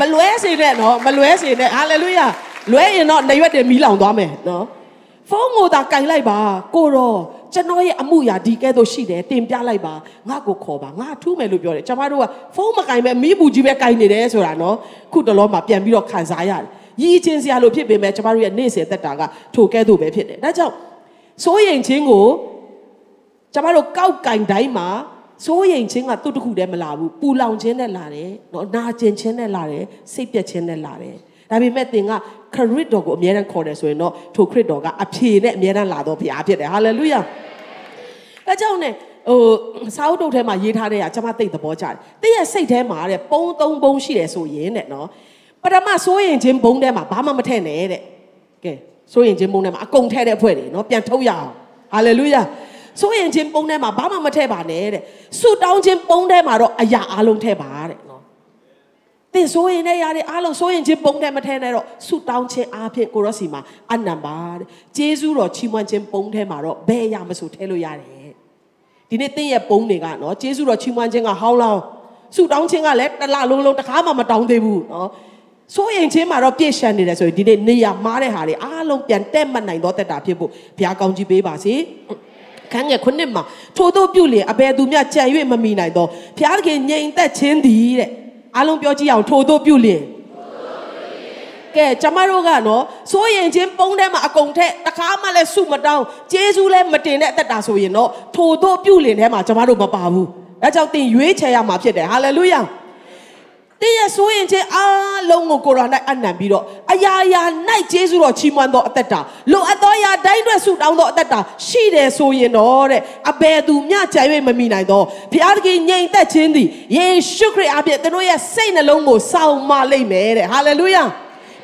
မလွဲစေနဲ့နော်မလွဲစေနဲ့ဟာလေလုယာလွဲရင်တော့နေရွက်တယ်မီးလောင်သွားမယ်နော်ဖုန်းကိုသာကင်လိုက်ပါကိုတော့ကျွန်တော်ရဲ့အမှုရာဒီကဲတော့ရှိတယ်တင်ပြလိုက်ပါငါကိုခေါ်ပါငါထူးမယ်လို့ပြောတယ်ကျမတို့ကဖုန်းမကင်ပဲမီးဘူးကြီးပဲကင်နေတယ်ဆိုတာနော်ခုတလောမှာပြန်ပြီးတော့ခံစားရတယ်ရည်ချင်းစရာလို့ဖြစ်ပေမဲ့ကျမတို့ရဲ့နေ့စဉ်သက်တာကထိုကဲ့သို့ပဲဖြစ်တယ်ဒါကြောင့်စိုးရင်ချင်းကို ကျမတို့ကောက်ကင်တိုင်းမှာစိုးရိမ်ခြင်းကသူ့တခုတည်းမလာဘူးပူလောင်ခြင်းနဲ့လာတယ်နော်နာကျင်ခြင်းနဲ့လာတယ်စိတ်ပြက်ခြင်းနဲ့လာတယ်ဒါပေမဲ့သင်ကခရစ်တော်ကိုအမြဲတမ်းခေါ်တယ်ဆိုရင်တော့ထိုခရစ်တော်ကအဖြေနဲ့အမြဲတမ်းလာတော့ဘုရားဖြစ်တယ်ဟာလေလုယာဒါကြောင့် ਨੇ ဟိုစာအုပ်တုပ်ထဲမှာရေးထားတဲ့ကကျွန်မသိသဘောကျတယ်။တည့်ရဲ့စိတ်ထဲမှာတဲ့ပုံသုံးပုံရှိတယ်ဆိုရင်တဲ့နော်။ပထမစိုးရင်ချင်းဘုံထဲမှာဘာမှမထည့်နဲ့တဲ့။ကဲစိုးရင်ချင်းဘုံထဲမှာအကုန်ထည့်တဲ့အဖွဲ့တွေနော်ပြန်ထုတ်ရအောင်။ဟာလေလုယာ။ စိုးရင်ချင်းပုံထဲမှာဘာမှမထည့်ပါနဲ့တဲ့။ဆုတောင်းခြင်းပုံထဲမှာတော့အရာအလုံးထည့်ပါတဲ့နော်။သင်စိုးရင်နဲ့ရတယ်အားလုံးစိုးရင်ချင်းပုံထဲမထဲနဲ့တော့ဆုတောင်းခြင်းအားဖြင့်ကိုရောစီမှာအနံပါတဲ့။ဂျေဇုတော်ချီးမွမ်းခြင်းပုံထဲမှာတော့ဘယ်အရာမဆိုထဲလို့ရတယ်ဒီနေ့တင်းရဲ့ပုံတွေကနော်ကျေးဇူးတော်ချီးမွမ်းခြင်းကဟောင်းလောင်းဆုတောင်းခြင်းကလည်းတစ်လလုံးလုံးတစ်ခါမှမတောင်းသေးဘူးနော်စိုးရင်ချင်းမှာတော့ပြည့်ရှံနေတယ်ဆိုရင်ဒီနေ့နေရမားတဲ့ဟာတွေအားလုံးပြန်တက်မှတ်နိုင်တော့တက်တာဖြစ်ဖို့ဘုရားကောင်းကြီးပေးပါစေ ခန်းငယ်ခုနှစ်မှာထို့သောပြုလျင်အဘယ်သူမျှကြံ၍မမိနိုင်တော့ဘုရားသခင်ငြိမ်သက်ခြင်းသည်တဲ့အားလုံးပြောကြည့်အောင်ထို့သောပြုလျင်ကဲကျမတို့ကနော်စိုးရင်ချင်းပုံထဲမှာအကုန်ထက်တခါမှလည်းစုမတောင်းဂျေဇူးလည်းမတင်တဲ့အသက်တာဆိုရင်တော့ထိုတို့ပြုလင်ထဲမှာကျမတို့မပါဘူးဒါကြောင့်တင်ရွေးချယ်ရမှာဖြစ်တယ်ဟာလေလုယာ တင်းရဲ့စိုးရင်ချင်းအားလုံးကိုကိုရိုနာအနံပြီးတော့အရာရာ၌ဂျေဇုတော်ချီးမွမ်းသောအသက်တာလိုအပ်သောအရာတိုင်းအတွက်ဆုတောင်းသောအသက်တာရှိတယ်ဆိုရင်တော့တဲ့အဘယ်သူမျှကြံ၍မမိနိုင်တော့ဘုရားသခင်ငြိမ်သက်ခြင်းသည်ယေရှုခရစ်အပြင်တို့ရဲ့စိတ်နှလုံးကိုစောင့်မလိုက်မယ်တဲ့ဟာလေလုယာ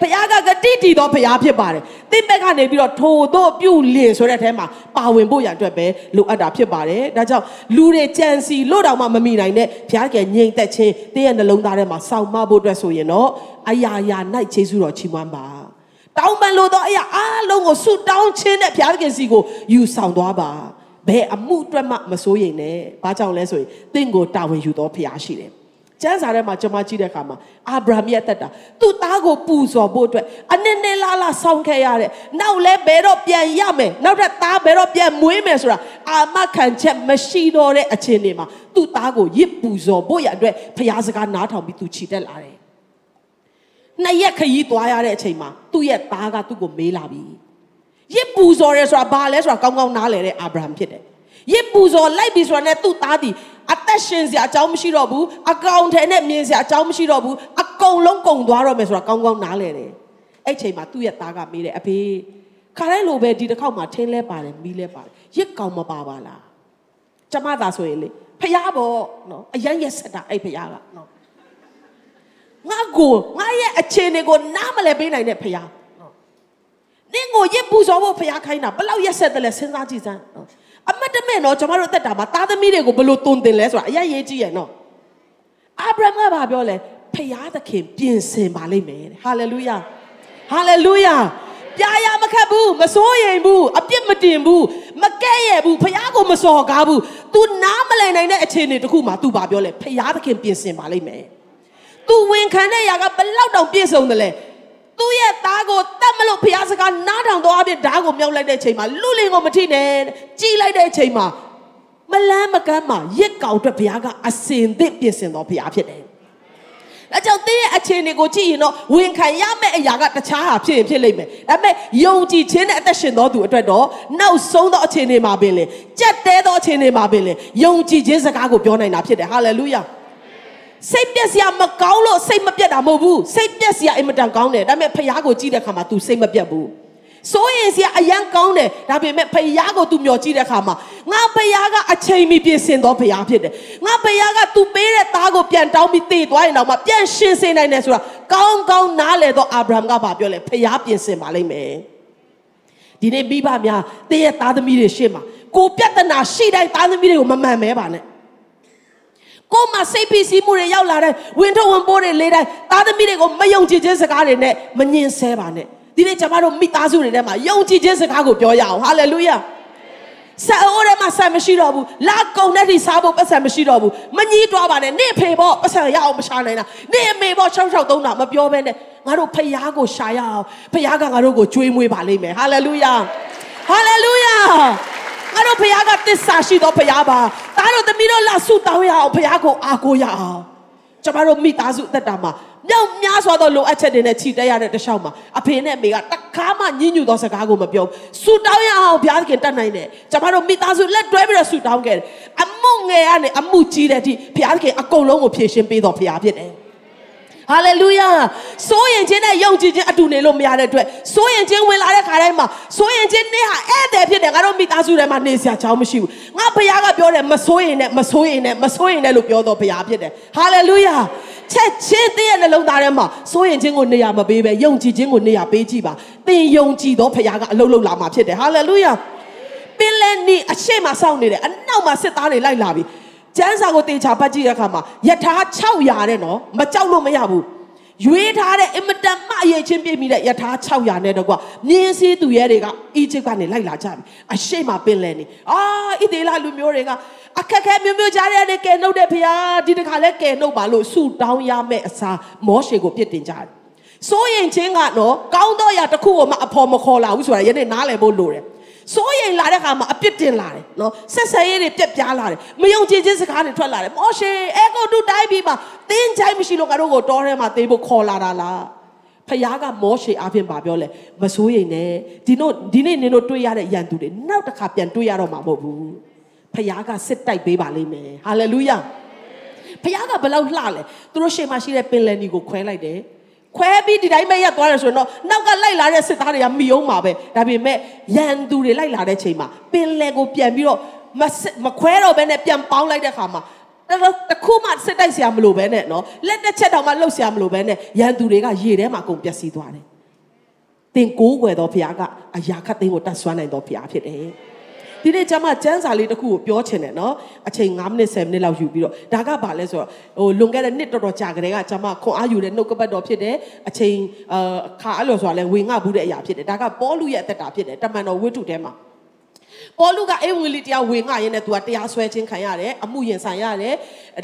ဘုရားကဂတိတည်သောဘုရားဖြစ်ပါတယ်။သင်ဘက်ကနေပြီးတော့ထိုတို့ပြုလင်ဆိုတဲ့အထဲမှာပါဝင်ဖို့ရန်အတွက်ပဲလိုအပ်တာဖြစ်ပါတယ်။ဒါကြောင့်လူတွေကြံစီလို့တောင်မှမမိနိုင်တဲ့ဘုရားကငြိမ်သက်ခြင်းသင်ရဲ့နှလုံးသားထဲမှာစောင့်မဖို့အတွက်ဆိုရင်တော့အရာရာ၌ခြေဆုတော်ချီးမွမ်းပါ။တောင်းပန်လို့တော့အရာအားလုံးကိုဆုတောင်းခြင်းနဲ့ဘုရားခင်စီကိုယူဆောင်သွားပါ။ဘယ်အမှုအတွက်မှမစိုးရိမ်နဲ့။ဘာကြောင့်လဲဆိုရင်သင်ကိုတာဝန်ယူသောဘုရားရှိတယ်။ ကျမ်းစာထဲမှာကျွန်မကြည့်တဲ့အခါမှာအာဗြဟံရဲ့အသက်တာသူ့သားကိုပူဇော်ဖို့အတွက်အနည်းနည်းလားလားဆောင်းခဲ့ရတဲ့နောက်လဲဘယ်တော့ပြန်ရမယ်နောက်ထပ်သားဘယ်တော့ပြန်မွေးမယ်ဆိုတာအာမခံချက်မရှိတော့တဲ့အချိန်တွေမှာသူ့သားကိုရစ်ပူဇော်ဖို့ရအတွက်ဖျားစကားနားထောင်ပြီးသူခြိတက်လာတယ်နှစ်ရက်ခရီးသွားရတဲ့အချိန်မှာသူ့ရဲ့သားကသူ့ကိုမေးလာပြီရစ်ပူဇော်ရဲဆိုတာဘာလဲဆိုတာကောင်းကောင်းနားလည်တဲ့အာဗြဟံဖြစ်တယ် ရစ်ပူဇော်လိုက်ပြီဆိုတာနဲ့သူ့သားဒီအသက်ရှင်စရာအကြောင်းမရှိတော့ဘူးအကောင်ထဲနဲ့မြင်စရာအကြောင်းမရှိတော့ဘူးအကုန်လုံးကုန်သွားတော့မယ်ဆိုတာကောင်းကောင်းနားလည်တယ်အဲ့ချိန်မှာသူ့ရဲ့သားကမေးတယ်အဖေခါတိုင်းလိုပဲဒီတစ်ခေါက်မှာထင်းလဲပါတယ်မီးလဲပါတယ်ရစ်ကောင်မပါပါလားကျမသာဆိုရင်လေဖះပေါ့နော်အရန်ရက်ဆက်တာအဲ့ဖះကနော်ငါကိုငါရဲ့အခြေအနေကိုနားမလဲပေးနိုင်တဲ့ဖះနော်နင့်ကိုရစ်ပူဇော်ဖို့ဖះခိုင်းတာဘယ်လောက်ရက်ဆက်တယ်လဲစဉ်းစားကြည့်စမ်းနော် အမတ်တမဲ့နော်ကျွန်တော်တို့အသက်တာမှာသားသမီးတွေကိုဘယ်လိုတုံတင်လဲဆိုတာအရင်ရေးကြည့်ရနော်အာဗြဟံကဘာပြောလဲဖယားသခင်ပြင်ဆင်ပါလိမ့်မယ်ဟာလေလုယာဟာလေလုယာပြာရမခတ်ဘူးမစိုးရိမ်ဘူးအပြစ်မတင်ဘူးမကဲ့ရဲ့ဘူးဖယားကိုမစော်ကားဘူး तू နားမလည်နိုင်တဲ့အခြေအနေတခုမှာ तू ဘာပြောလဲဖယားသခင်ပြင်ဆင်ပါလိမ့်မယ် तू ဝင်ခံတဲ့ຢာကဘလောက်တောင်ပြည့်စုံတယ်လဲ သူ့ရဲ့သားကိုတတ်မလို့ဖျားစကားနားထောင်သွားပြီးဓာတ်ကိုမြောက်လိုက်တဲ့ချိန်မှာလူလင်ကိုမထိနဲ့ကြီးလိုက်တဲ့ချိန်မှာမလန်းမကမ်းမှာရစ်ကောင်အတွက်ဘုရားကအစင်သစ်ပြင်ဆင်တော်ဘုရားဖြစ်တယ်။အဲကြောင့်တင်းရဲ့အခြေအနေကိုကြည့်ရင်တော့ဝင်ခံရမယ့်အရာကတခြားဟာဖြစ်ရင်ဖြစ်လိမ့်မယ်။ဒါပေမဲ့ယုံကြည်ခြင်းနဲ့အသက်ရှင်တော်သူအတွက်တော့နောက်ဆုံးသောအခြေအနေမှာပင်လေကြက်တဲသောအခြေအနေမှာပင်လေယုံကြည်ခြင်းစကားကိုပြောနိုင်တာဖြစ်တယ်။ဟာလေလုယာ။ စိတ်ပြက်စရာမကောင်းလို့စိတ်မပြက်တာမဟုတ်ဘူးစိတ်ပြက်စရာအင်မတန်ကောင်းတယ်ဒါပေမဲ့ဖះကိုကြည့်တဲ့အခါမှာ तू စိတ်မပြက်ဘူးစိုးရင်စရာအယံကောင်းတယ်ဒါပေမဲ့ဖယားကိုသူမျောကြည့်တဲ့အခါမှာငါဖယားကအချိန်မီပြင်ဆင်တော့ဖယားဖြစ်တယ်ငါဖယားကသူပေးတဲ့သားကိုပြန်တောင်းပြီးတည်သွားရင်တော့မှပြန်ရှင်ဆင်နိုင်တယ်ဆိုတာကောင်းကောင်းနားလည်တော့အာဗြဟံကဘာပြောလဲဖယားပြင်ဆင်ပါလိမ့်မယ်ဒီနေ့မိဘများတည့်ရဲ့သားသမီးတွေရှေ့မှာကိုပြဿနာရှိတိုင်းသားသမီးတွေကိုမမှန်မဲပါနဲ့ ကိုမစိတ်ပီစီမှုတွေရောက်လာတဲ့ဝင်ထုတ်ဝင်ပိုးတွေလေးတိုင်းသားသမီးတွေကိုမယုံကြည်ခြင်းစကားတွေနဲ့မငြင်းဆဲပါနဲ့ဒီနေ့ကျွန်တော်တို့မိသားစုတွေထဲမှာယုံကြည်ခြင်းစကားကိုပြောရအောင်ဟာလေလုယာဆာအိုရဲမှာဆာမရှိတော့ဘူးလာကုံတဲ့ဒီစားဖို့ပတ်စံမရှိတော့ဘူးမကြီးတွားပါနဲ့နေဖေပေါ့ပတ်စံရအောင်မရှာနိုင်တာနေအမေပေါ့၆၆သုံးတာမပြောဘဲနဲ့ငါတို့ဖယားကိုရှာရအောင်ဖယားကငါတို့ကိုကြွေးမွေးပါလိမ့်မယ်ဟာလေလုယာဟာလေလုယာ ငါတို့ဖခင်ကတစ္ဆာရှိသောဖခင်ပါဒါတို့သမီးတို့လာဆုတောင်းရအောင်ဖခင်ကိုအားကိုးရအောင်ကျမတို့မိသားစုအသက်တာမှာမြောက်များစွာသောလိုအပ်ချက်တွေနဲ့ခြိတက်ရတဲ့တခြားမှာအဖေနဲ့အမေကတခါမှညှဉ်းညူသောစကားကိုမပြောဆုတောင်းရအောင်ဘုရားခင်တတ်နိုင်တယ်ကျမတို့မိသားစုလက်တွဲပြီးတော့ဆုတောင်းခဲ့တယ်အမှုငယ်ကနေအမှုကြီးတဲ့အထိဘုရားခင်အကုန်လုံးကိုဖြည့်ရှင်းပေးတော်ဘုရားဖြစ်တယ် ဟာလေလုယာစိုးရင်ခြင်းနဲ့ယုံကြည်ခြင်းအတူနေလို့မရတဲ့အတွက်စိုးရင်ခြင်းဝင်လာတဲ့ခါတိုင်းမှာစိုးရင်ခြင်းနဲ့ဟာဧည့်သည်ဖြစ်တယ်ငါတို့မိသားစုထဲမှာနေစရာချောင်းမရှိဘူးငါဘုရားကပြောတယ်မစိုးရင်နဲ့မစိုးရင်နဲ့မစိုးရင်နဲ့လို့ပြောတော့ဘုရားဖြစ်တယ်ဟာလေလုယာချက်ချင်းတည့်ရဲ့နှလုံးသားထဲမှာစိုးရင်ခြင်းကိုနေရာမပေးပဲယုံကြည်ခြင်းကိုနေရာပေးကြည့်ပါသင်ယုံကြည်တော့ဘုရားကအလုံးလုံးလာမှာဖြစ်တယ်ဟာလေလုယာပင်လဲနေအရှိမစောင့်နေတယ်အနောက်မှာစစ်သားတွေလိုက်လာပြီ ကျန်းစာကိုတေချာပတ်ကြည့်တဲ့အခါမှာယထာ600တဲ့နော်မကြောက်လို့မရဘူးရွေးထားတဲ့အင်မတန်မှအရေးချင်းပြည့်မိတဲ့ယထာ600နဲ့တော့ကွာမြင်းစည်းသူရဲတွေကအီဂျစ်ကနေလိုက်လာကြပြီအရှိမပင်လဲနေအာဣသေလလူမျိုးတွေကအခက်ခဲမျိုးမျိုးကြားရတဲ့ကဲနှုတ်တဲ့ဖရားဒီတခါလဲကဲနှုတ်ပါလို့ဆူတောင်းရမယ့်အစားမောရှေကိုပြစ်တင်ကြတယ်စိုးရင်ချင်းကတော့ကောင်းတော့ရတစ်ခုကိုမှအဖော်မခေါ်လာဘူးဆိုတာယနေ့နားလည်ဖို့လိုတယ် စိုးရိမ်လာတဲ့ခါမှာအပြစ်တင်လာတယ်နော်ဆက်ဆံရေးတွေပြက်ပြားလာတယ်မယုံကြည်ခြင်းစကားတွေထွက်လာတယ်မောရှေအဲကိုတူတိုင်းပြီးမှတင်းချိုင်းမရှိလို့ငါတို့ကိုတောထဲမှာတေးဖို့ခေါ်လာတာလားဖခင်ကမောရှေအဖင်ပါပြောလဲမစိုးရိမ်နဲ့ဒီတို့ဒီနေ့နင်တို့တွေ့ရတဲ့ယန်သူတွေနောက်တစ်ခါပြန်တွေ့ရတော့မှာမဟုတ်ဘူးဖခင်ကစစ်တိုက်ပေးပါလိမ့်မယ်ဟာလေလုယာဖခင်ကဘယ်လောက်လှလဲသူတို့ရှေ့မှာရှိတဲ့ပင်လယ်နီကိုခွဲလိုက်တယ် ခွဲပြီးဒီတိုင်းပဲရက်သွားတယ်ဆိုရင်တော့နောက်ကလိုက်လာတဲ့စစ်သားတွေကမိအောင်ပါပဲဒါပေမဲ့ရန်သူတွေလိုက်လာတဲ့ချိန်မှာပင်လယ်ကိုပြန်ပြီးတော့မမခွဲတော့ဘဲနဲ့ပြန်ပေါင်းလိုက်တဲ့ခါမှာတော့တခုမှစစ်တိုက်ဆရာမလိုပဲနဲ့နော်လက်တစ်ချက်တောင်မှလှုပ်ဆရာမလိုပဲနဲ့ရန်သူတွေကရေထဲမှာအကုန်ပျက်စီးသွားတယ်။တင်ကိုးွယ်တော်ဘုရားကအရာခတ်သိမ်းကိုတတ်ဆွမ်းနိုင်တော်ဘုရားဖြစ်တယ်။ ဒီနေ့ကျမကျန်းစာလေးတစ်ခုကိုပြောချင်တယ်နော်အချိန်9မိနစ်10မိနစ်လောက်ယူပြီးတော့ဒါကဘာလဲဆိုတော့ဟိုလွန်ခဲ့တဲ့နှစ်တော်တော်ကြာကြတဲ့ကကျမခွန်အားယူတဲ့နှုတ်ကပတ်တော်ဖြစ်တယ်အချိန်အခါအဲ့လိုဆိုတာလဲဝင်ငှဘူးတဲ့အရာဖြစ်တယ်ဒါကပေါလုရဲ့အသက်တာဖြစ်တယ်တမန်တော်ဝိတ္ထုထဲမှာ ပေါလုကအေဝံဂေလိတရားဝင်ငှရင်းနဲ့ तू ကတရားဆွဲခြင်းခံရတယ်အမှုရင်ဆိုင်ရတယ်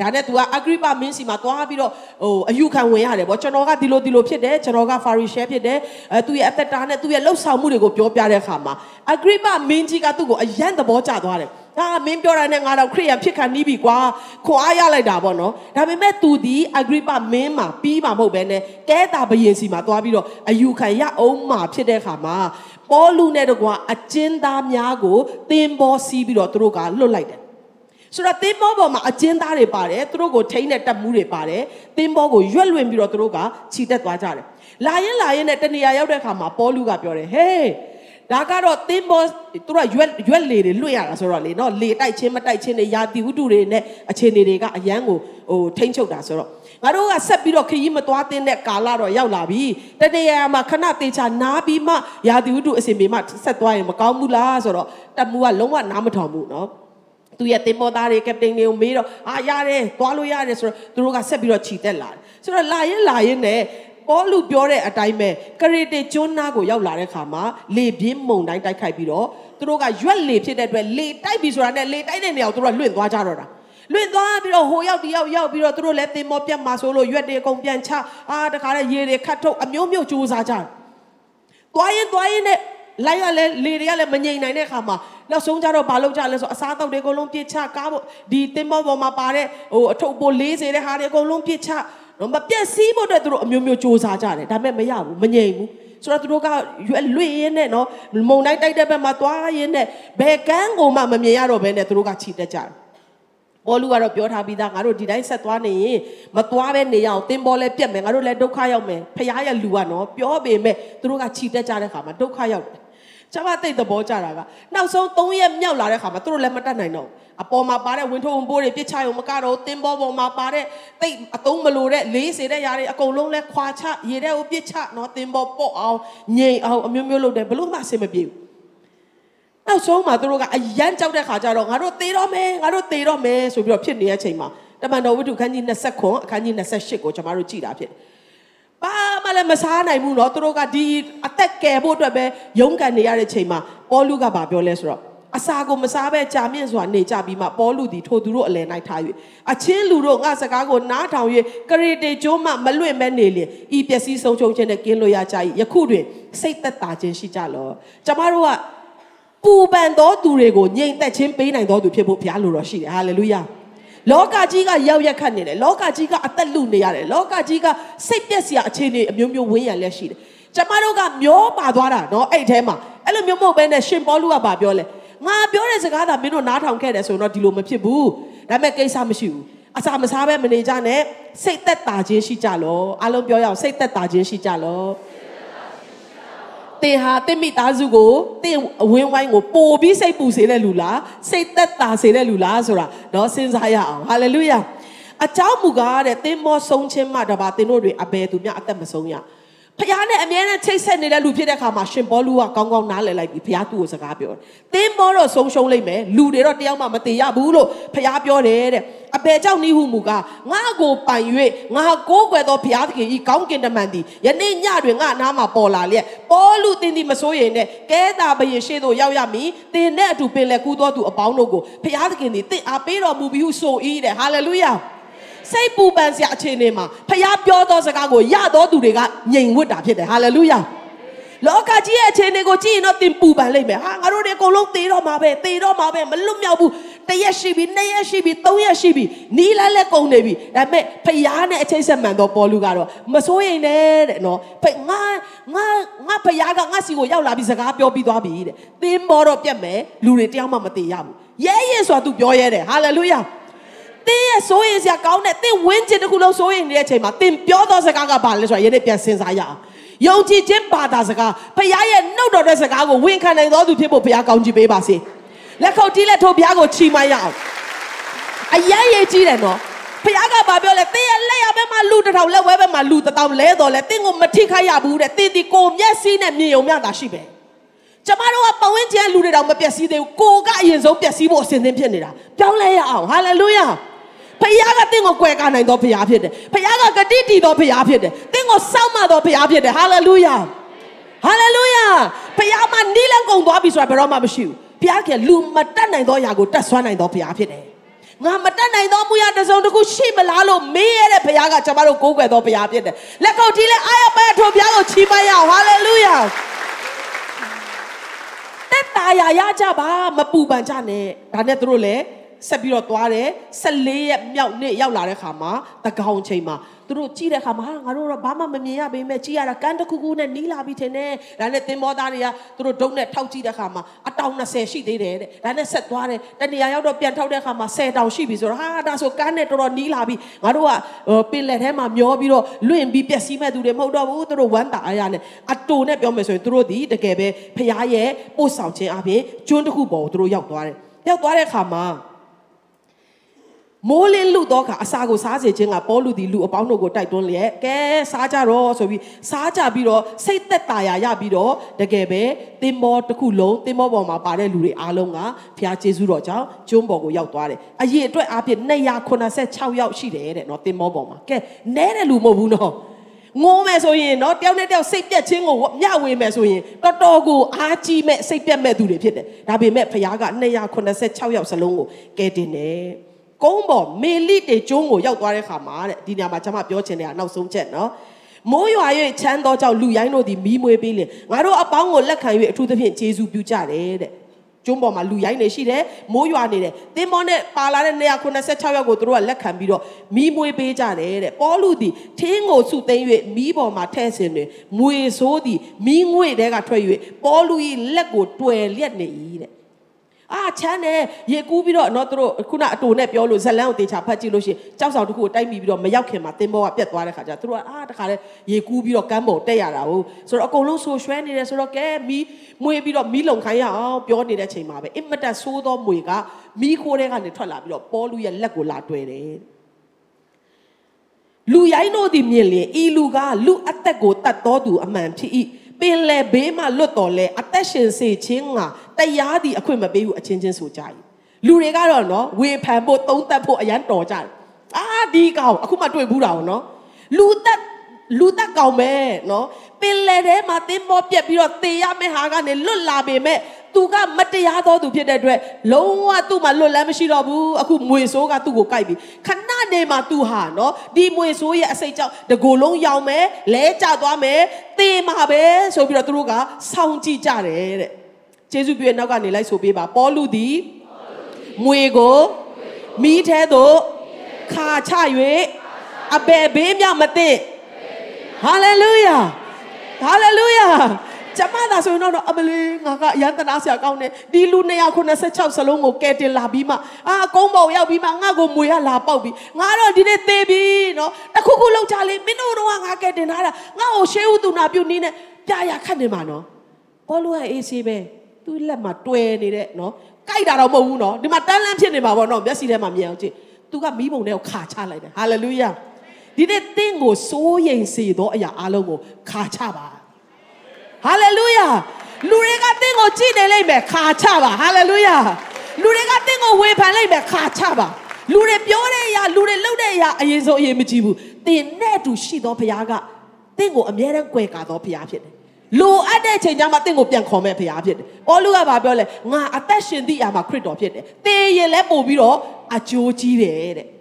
ဒါနဲ့ तू ကအဂရိပမင်းစီမှာသွားပြီးတော့ဟိုအယူခံဝင်ရတယ်ဗောကျွန်တော်ကဒီလိုဒီလိုဖြစ်တယ်ကျွန်တော်ကဖာရီရှဲဖြစ်တယ်အဲသူ့ရဲ့အသက်တာနဲ့သူ့ရဲ့လှုပ်ဆောင်မှုတွေကိုပြောပြတဲ့အခါမှာအဂရိပမင်းကြီးကသူ့ကိုအယံသဘောကျသွားတယ် ဒါမင်းပြောတာနဲ့ငါတော့ခရိယန်ဖြစ်ခံနီးပြီကွာခွန်အားရလိုက်တာပေါ့နော်ဒါပေမဲ့သူဒီအဂရိပမင်းမှာပြီးမှာမဟုတ်ပဲနဲ့ကဲတာဘယင်စီမှာသွားပြီးတော့အယူခံရအောင်မှာဖြစ်တဲ့အခါမှာပေါလုနဲ့တကွာအကျဉ်းသားများကိုသင်ပေါ်စီးပြီးတော့သူတို့ကလွတ်လိုက်တယ်ဆိုတော့သင်္ဘောပေါ်မှာအကျဉ်းသားတွေပါတယ်သူတို့ကိုထိန်းတဲ့တပ်မှုတွေပါတယ်သင်္ဘောကိုရွက်လွင်ပြီးတော့သူတို့ကခြိတက်သွားကြတယ်လာရင်လာရင်နဲ့တနေရာရောက်တဲ့အခါမှာပေါလုကပြောတယ်ဟေး ဒါကတော့သင်္ဘောသူတို့ရွက်ရွက်လေတွေလွတ်ရတာဆိုတော့လေနော်လေတိုက်ချင်းမတိုက်ချင်းတွေယာတီဝတ္ထုတွေနဲ့အခြေအနေတွေကအရန်ကိုဟိုထိန်းချုပ်တာဆိုတော့ငါတို့ကဆက်ပြီးတော့ခရီးမသွားသင့်တဲ့ကာလတော့ရောက်လာပြီတနေရာမှာခဏတေချာနားပြီးမှယာတီဝတ္ထုအစီအမေမှဆက်သွားရင်မကောင်းဘူးလားဆိုတော့တမူကလုံးဝနားမထောင်ဘူးနော်သူရဲ့တင်မောသားတွေကပတိန်တွေကိုမေးတော့အာရတယ်သွားလို့ရတယ်ဆိုတော့သူတို့ကဆက်ပြီးတော့ခြိတက်လာတယ်ဆိုတော့လာရင်လာရင်နဲ့ ပေါလုပြောတဲ့အတိုင်းပဲကရေတေကျွန်းနာကိုရောက်လာတဲ့ခါမှာလေပြင်းမုန်တိုင်းတိုက်ခိုက်ပြီးတော့သူတို့ကရွက်လေဖြစ်တဲ့အတွက်လေတိုက်ပြီးဆိုတာနဲ့လေတိုက်တဲ့နေရာကိုသူတို့ကလွင့်သွားကြတော့တာလွင့်သွားပြီးတော့ဟိုရောက်ဒီရောက်ရောက်ပြီးတော့သူတို့လည်းတင်မောပြတ်မှာဆိုလို့ရွက်တွေအကုန်ပြန်ချအာတခါလည်းရေတွေခတ်ထုတ်အမျိုးမျိုးစူးစားကြတယ်သွားရင်သွားရင်နဲ့လိုက်ရလဲလေတွေကလည်းမငြိမ်နိုင်တဲ့အခါမှာနောက်ဆုံးကြတော့ဘာလုပ်ကြလဲဆိုအစားအသောက်တွေအကုန်လုံးပြစ်ချကားဖို့ဒီတင်မောပေါ်မှာပါတဲ့ဟိုအထုပ်ပိုး40တဲ့ဟာတွေအကုန်လုံးပြစ်ချ နော်မပြက်စီးဖို့အတွက်သူတို့အမျိုးမျိုးစ조사ကြတယ်ဒါပေမဲ့မရဘူးမငြိမ်ဘူးဆိုတော့သူတို့ကရွက်လွင့်ရင်းနဲ့နော်မုံတိုင်းတိုက်တဲ့ဘက်မှာသွားရင်းနဲ့ဘယ်ကန်းကိုမှမမြင်ရတော့ဘဲနဲ့သူတို့ကခြိတက်ကြတယ်ဘောလူကတော့ပြောထားပြီးသားငါတို့ဒီတိုင်းဆက်သွားနေရင်မသွားပဲနေရအောင်တင်းဘောလဲပြက်မယ်ငါတို့လည်းဒုက္ခရောက်မယ်ဖရားရဲ့လူကနော်ပြောပေမဲ့သူတို့ကခြိတက်ကြတဲ့ခါမှာဒုက္ခရောက်တယ်ကျမသိတဲ့သဘောကြတာကနောက်ဆုံး3ရက်မြောက်လာတဲ့ခါမှာသူတို့လည်းမတတ်နိုင်တော့ အပေါ်မှာပါတဲ့ဝင်းထုံးပိုးတွေပြစ်ချရုံမကတော့တင်းဘောပေါ်မှာပါတဲ့တိတ်အတုံးမလိုတဲ့လေးစေတဲ့ຢာတွေအကုန်လုံးလဲခွာချရေတဲ့ကိုပြစ်ချနော်တင်းဘောပေါ့အောင်ငြိမ်အောင်အမျိုးမျိုးလုပ်တယ်ဘလို့မှအဆင်မပြေဘူးနောက်ဆုံးမှာသူတို့ကအယမ်းကြောက်တဲ့ခါကျတော့ငါတို့သေတော့မယ်ငါတို့သေတော့မယ်ဆိုပြီးတော့ဖြစ်နေတဲ့အချိန်မှာတမန်တော်ဝိတုခန်းကြီး20ခွန်အခန်းကြီး28ကိုကျွန်တော်တို့ကြည်တာဖြစ်တယ်ဘာမှလည်းမစားနိုင်ဘူးเนาะသူတို့ကဒီအသက်ကယ်ဖို့အတွက်ပဲရုန်းကန်နေရတဲ့ချိန်မှာပေါလုကဘာပြောလဲဆိုတော့ အစာကိုမစားဘဲကြာမြင့်စွာနေကြပြီးမှပေါလုသည်ထိုသူတို့အလယ်၌ထား၍အချင်းလူတို့ငါစကားကိုနားထောင်၍ကရေတေကျိုးမှမလွင့်မဲနေလျင်ဤပျက်စီးဆုံးရှုံးခြင်းနဲ့ကင်းလွတ်ရကြ၏ယခုတွင်စိတ်သက်သာခြင်းရှိကြလောကျမတို့ကပူပန်သောသူတွေကိုငြိမ်သက်ခြင်းပေးနိုင်သောသူဖြစ်ဖို့ဘုရားလိုတော်ရှိတယ်ဟာလေလုယာလောကကြီးကရောက်ရက်ခတ်နေတယ်လောကကြီးကအသက်လူနေရတယ်လောကကြီးကစိတ်ပျက်စရာအခြေအနေအမျိုးမျိုးဝန်းရံလက်ရှိတယ်ကျမတို့ကမျောပါသွားတာเนาะအဲ့ထဲမှာအဲ့လိုမျိုးမဟုတ်ဘဲနဲ့ရှင်ပေါလုကဗာပြောလဲ ငါပြောတဲ့စကားသာမင်းတို့နားထောင်ခဲ့တယ်ဆိုတော့ဒီလိုမဖြစ်ဘူးဒါပေမဲ့ကိစ္စမရှိဘူးအစာမစားပဲမနေကြနဲ့စိတ်သက်သာခြင်းရှိကြလောအားလုံးပြောရအောင်စိတ်သက်သာခြင်းရှိကြလောတင်ဟာတင့်မိသားစုကိုတင့်အဝင်းဝိုင်းကိုပို့ပြီးစိတ်ပူစေတဲ့လူလားစိတ်သက်သာစေတဲ့လူလားဆိုတာတော့စဉ်းစားရအောင်ဟာလေလုယာအเจ้าမူကားတဲ့တင်မောဆုံးခြင်းမှတပါတင်တို့တွေအဘယ်သူများအသက်မဆုံးရ ဖခင်နဲ့အမြဲတမ်းချိတ်ဆက်နေတဲ့လူဖြစ်တဲ့အခါမှာရှင်ဘောလူကကောင်းကောင်းနားလည်လိုက်ပြီဖခင်သူ့ကိုစကားပြောတယ်။သင်မောတော့ဆုံးရှုံးလိုက်မယ်လူတွေတော့တယောက်မှမတည်ရဘူးလို့ဖခင်ပြောတယ်တဲ့အဘယ်ကြောင့်နိဟုမူကငါကိုပိုင်၍ငါကိုးကွယ်သောဘုရားသခင်ဤကောင်းကင်တမန်သည်ယနေ့ညတွင်ငါနားမှာပေါ်လာလျက်ပေါလုသင်သည်မစိုးရင်နဲ့ကဲတာဘယင်ရှေ့သို့ရောက်ရမည်သင်နဲ့အတူပင်လက်ကူးသောသူအပေါင်းတို့ကိုဘုရားသခင်သည်သင်အားပေးတော်မူပြီးဟုဆို၏တဲ့ဟာလေလုယာ စိတ်ပူပန်စရာအခြေအနေမှာဖခင်ပြောသောစကားကိုရသောသူတွေကငြိမ်ဝတ်တာဖြစ်တယ်ဟာလေလုယာလောကကြီးရဲ့အခြေအနေကိုကြည့်ရင်တော့သင်ပူပန်လိမ့်မယ်ဟာငါတို့တွေအကုန်လုံးသေတော့မှာပဲသေတော့မှာပဲမလွတ်မြောက်ဘူးတရက်ရှိပြီနှစ်ရက်ရှိပြီသုံးရက်ရှိပြီနီးလဲလဲကုန်နေပြီဒါပေမဲ့ဖယားနဲ့အချိတ်ဆက်မှန်တော့ပေါ်လူကတော့မစိုးရင်နဲ့တဲ့နော်ဖငါငါငါဖယားကငါစီကိုရောက်လာပြီးစကားပြောပြီးသွားပြီတဲ့သင်မောတော့ပြတ်မယ်လူတွေတယောက်မှမသေးရဘူးရဲရဲဆိုတာ तू ပြောရဲတယ်ဟာလေလုယာ တင်းရဲ့စိုးရင်စရာကောင်းတဲ့တင်းဝင်းကျင်တစ်ခုလုံးစိုးရင်နေတဲ့အချိန်မှာတင်းပြောသောစကားကဘာလဲဆိုတာယနေ့ပြန်စဉ်းစားရအောင်ယုံကြည်ခြင်းဘာသာစကားဖခင်ရဲ့နှုတ်တော်တဲ့စကားကိုဝန်ခံနိုင်သောသူဖြစ်ဖို့ဘုရားကောင်းချီးပေးပါစေလက်ခုပ်တီးလက်ထိုးဘုရားကိုချီးမွမ်းရအောင်အယံရည်ကြီးတယ်နော်ဘုရားကဘာပြောလဲတင်းရဲ့လက်ရဘက်မှာလူတစ်ထောင်လက်ဝဲဘက်မှာလူတစ်ထောင်လဲတော်လဲတင်းကိုမထိခိုက်ရဘူးတဲ့တင်းဒီကိုမျက်စိနဲ့မြင်ုံမျှတာရှိပဲကျမတို့ကပဝင်းကျန်လူတွေတောင်မပျက်စီးသေးဘူးကိုကအရင်ဆုံးပျက်စီးဖို့အစဉ်သင်းဖြစ်နေတာပြောင်းလဲရအောင်ဟာလေလုယာ ဖခင်ကတင့်ကိုကွယ်ကာနိုင်သောဖခင်ဖြစ်တယ်ဖခင်ကဂတိတည်သောဖခင်ဖြစ်တယ်တင့်ကိုစောင့်မသောဖခင်ဖြစ်တယ်ဟာလေလုယာဟာလေလုယာဖခင်မနီးလန်းကုန်သွားပြီဆိုတာဘယ်တော့မှမရှိဘူးဖခင်ကလူမတတ်နိုင်သောຢာကိုတတ်ဆွမ်းနိုင်သောဖခင်ဖြစ်တယ်ငါမတတ်နိုင်သောမူရတစုံတစ်ခုရှိမလားလို့မေးရတဲ့ဘုရားကကျွန်တော်တို့ကိုးကွယ်သောဘုရားဖြစ်တယ်။လက်ကုပ်တီးလဲအားရပါထိုဘုရားကိုချီးမွမ်းရအောင်ဟာလေလုယာ။တက်တာရရကြပါမပူပန်ကြနဲ့။ဒါနဲ့သူတို့လည်း ဆက်ပြီးတော့သွားတယ်14ရက်မြောက်နေ့ရောက်လာတဲ့ခါမှာတကောင်ချိန်မှာသူတို့ကြည့်တဲ့ခါမှာဟာငါတို့တော့ဘာမှမမြင်ရပေမဲ့ကြည့်ရတာကန်းတစ်ခုခုနဲ့နီးလာပြီထင်တယ်ဒါနဲ့သင်္ဘောသားတွေကသူတို့ဒုံနဲ့ထောက်ကြည့်တဲ့ခါမှာအတောင်20ရှိသေးတယ်တဲ့ဒါနဲ့ဆက်သွားတယ်တနေရာရောက်တော့ပြန်ထောက်တဲ့ခါမှာ10တောင်ရှိပြီဆိုတော့ဟာဒါဆိုကန်းနဲ့တော်တော်နီးလာပြီငါတို့ကပင်လက်ထဲမှာမျောပြီးတော့လွင့်ပြီးပျက်စီးမဲ့သူတွေမဟုတ်တော့ဘူးသူတို့ဝမ်းတာအားရနဲ့အတူနဲ့ပြောမယ်ဆိုရင်သူတို့ဒီတကယ်ပဲဖရားရဲ့ပို့ဆောင်ခြင်းအပြင်ကျွန်းတစ်ခုပေါ်ကိုသူတို့ရောက်သွားတယ်ရောက်သွားတဲ့ခါမှာ မိုးလင်းလူတော့ကအစာကိုစားစေခြင်းကပေါလူသည်လူအပေါင်းတို့ကိုတိုက်တွန်းလျက်ကဲစားကြတော့ဆိုပြီးစားကြပြီးတော့စိတ်သက်သာရာရပြီးတော့တကယ်ပဲသင်္ဘောတစ်ခုလုံးသင်္ဘောပေါ်မှာပါတဲ့လူတွေအားလုံးကဖျားကျေးဇူးတော်ကြောင့်ကျွန်းပေါ်ကိုရောက်သွားတယ်အရေအတွက်အပြည့်286ယောက်ရှိတယ်တဲ့နော်သင်္ဘောပေါ်မှာကဲနဲတဲ့လူမဟုတ်ဘူးနော်ငိုးမယ်ဆိုရင်တော့တယောက်နဲ့တယောက်စိတ်ပြက်ခြင်းကိုမျှဝေမယ်ဆိုရင်တော်တော်ကိုအားကြီးမဲ့စိတ်ပြက်မဲ့သူတွေဖြစ်တယ်ဒါပေမဲ့ဖခင်က286ယောက်စလုံးကိုကဲတင်တယ် ကုန်းပေါ်မေလိတေကျုံးကိုရောက်သွားတဲ့ခါမှာတဲ့ဒီနေရာမှာကျွန်မပြောချင်တဲ့ကနောက်ဆုံးချက်နော်မိုးရွာ၍ချမ်းသောကြောင့်လူရိုင်းတို့သည်မီးမွေးပေးလင်ငါတို့အပေါင်းကိုလက်ခံ၍အထူးသဖြင့်ယေရှုပြုကြတယ်တဲ့ကျွန်းပေါ်မှာလူရိုင်းနေရှိတယ်မိုးရွာနေတယ်သင်္ဘောနဲ့ပါလာတဲ့196ယောက်ကိုသူတို့ကလက်ခံပြီးတော့မီးမွေးပေးကြတယ်တဲ့ပေါလုသည်ထင်းကိုစုသိမ်း၍မီးပေါ်မှာထဲ့ဆင်တွင်မွေဆိုးသည်မီးငွေ့တဲကထွက်၍ပေါလု၏လက်ကိုတွယ်လျက်နေ၏တဲ့ အာချမ်းတယ်ရေကူးပြီးတော့နော်သူတို့ခုနအတူနဲ့ပြောလို့ဇလန်းကိုတေချာဖတ်ကြည့်လို့ရှိရင်ကြောက်ဆောင်တစ်ခုကိုတိုက်မိပြီးတော့မရောက်ခင်မှာသင်္ဘောကပြတ်သွားတဲ့ခါကျသူတို့ကအာတခါလေရေကူးပြီးတော့ကမ်းပေါ်တက်ရတာဟုတ်ဆိုတော့အကုန်လုံးဆိုရွှဲနေတယ်ဆိုတော့ကဲမီးမွေပြီးတော့မီးလုံခိုင်းရအောင်ပြောနေတဲ့ချိန်မှာပဲအင်မတန်ဆိုးသောမွေကမီးခိုးတဲ့ကနေထွက်လာပြီးတော့ပေါ်လူရဲ့လက်ကိုလာတွေ့တယ်လူရိုင်းတို့သည်မြင်လျင်ဤလူကလူအသက်ကိုတတ်တော်သူအမှန်ဖြစ်၏ ပင်လေဘေးမှလွတ်တော်လဲအသက်ရှင်စေခြင်းကတရားသည်အခွင့်မပေးဘူးအချင်းချင်းဆိုကြ၏လူတွေကတော့နော်ဝေဖန်ဖို့သုံးသပ်ဖို့အရန်တော်ကြတယ်အာဒီကောင်အခုမှတွေ့ဘူးတာနော်လူသက်လူသက်ကောင်ပဲနော် ပင်လေထဲမှာသင်္ဘောပြက်ပြီးတော့သေရမယ့်ဟာကနေလွတ်လာပေမဲ့သူကမတရားသောသူဖြစ်တဲ့အတွက်လုံးဝသူ့မှာလွတ်လန်းမရှိတော့ဘူးအခုမွေဆိုးကသူ့ကိုကြိုက်ပြီခဏနေမှာသူဟာနော်ဒီမွေဆိုးရဲ့အစိတ်ကြောင့်တကိုယ်လုံးရောင်မယ်လဲကျသွားမယ်သေမှာပဲဆိုပြီးတော့သူတို့ကစောင့်ကြည့်ကြတယ်တဲ့ကျေးဇူးပြုရဲ့နောက်ကနေလိုက်ဆိုပေးပါပေါလုသည်မွေကိုမိထဲသို့ခါချ၍အဘယ်ဘေးမြမသိဟာလေလုယာ ဟာလေလုယာကျမသာဆိုရင်တော့အမလေးငါကအရန်တနာဆရာကောင်းတယ်ဒီလူ296စလုံးကိုကဲတင်လာပြီးမှအာအကုန်းပေါ်ရောက်ပြီးမှငါ့ကိုမွေရလာပေါက်ပြီးငါတော့ဒီနေ့သေပြီနော်တခုခုလောက်ကြလေမင်းတို့တော့ငါကဲတင်ထားတာငါ့ကိုရှေးဥသူနာပြုတ်နေနဲ့ပြရခတ်နေမှာနော်ဘောလူကအေးဆေးပဲသူ့လက်မှာတွဲနေတဲ့နော်ကြိုက်တာတော့မဟုတ်ဘူးနော်ဒီမှာတန်းလန်းဖြစ်နေမှာပေါ့နော်မျက်စိထဲမှာမြင်အောင်ကြည့်သူကမီးပုံထဲကိုခါချလိုက်တယ်ဟာလေလုယာ ဒီနေ့တင့်ကိုစိုးရိမ်စေသောအရာအလုံးကိုခါချပါဟာလေလုယာလူတွေကတင့်ကိုကြည့်နေလိမ့်မယ်ခါချပါဟာလေလုယာလူတွေကတင့်ကိုဝေဖန်လိမ့်မယ်ခါချပါလူတွေပြောတဲ့အရာလူတွေလုပ်တဲ့အရာအရင်ဆုံးအရင်မကြည့်ဘူးတင်နဲ့အတူရှိသောဘုရားကတင့်ကိုအမြဲတမ်းကြွယ်ကာသောဘုရားဖြစ်တယ်လိုအပ်တဲ့ချိန်ကျမှတင့်ကိုပြန်ခေါ်မဲ့ဘုရားဖြစ်တယ်။အောလူကဘာပြောလဲငါအသက်ရှင်သည့်အရာမှာခရစ်တော်ဖြစ်တယ်။တေးရင်လည်းပို့ပြီးတော့အကျိုးကြီးတယ်တဲ့။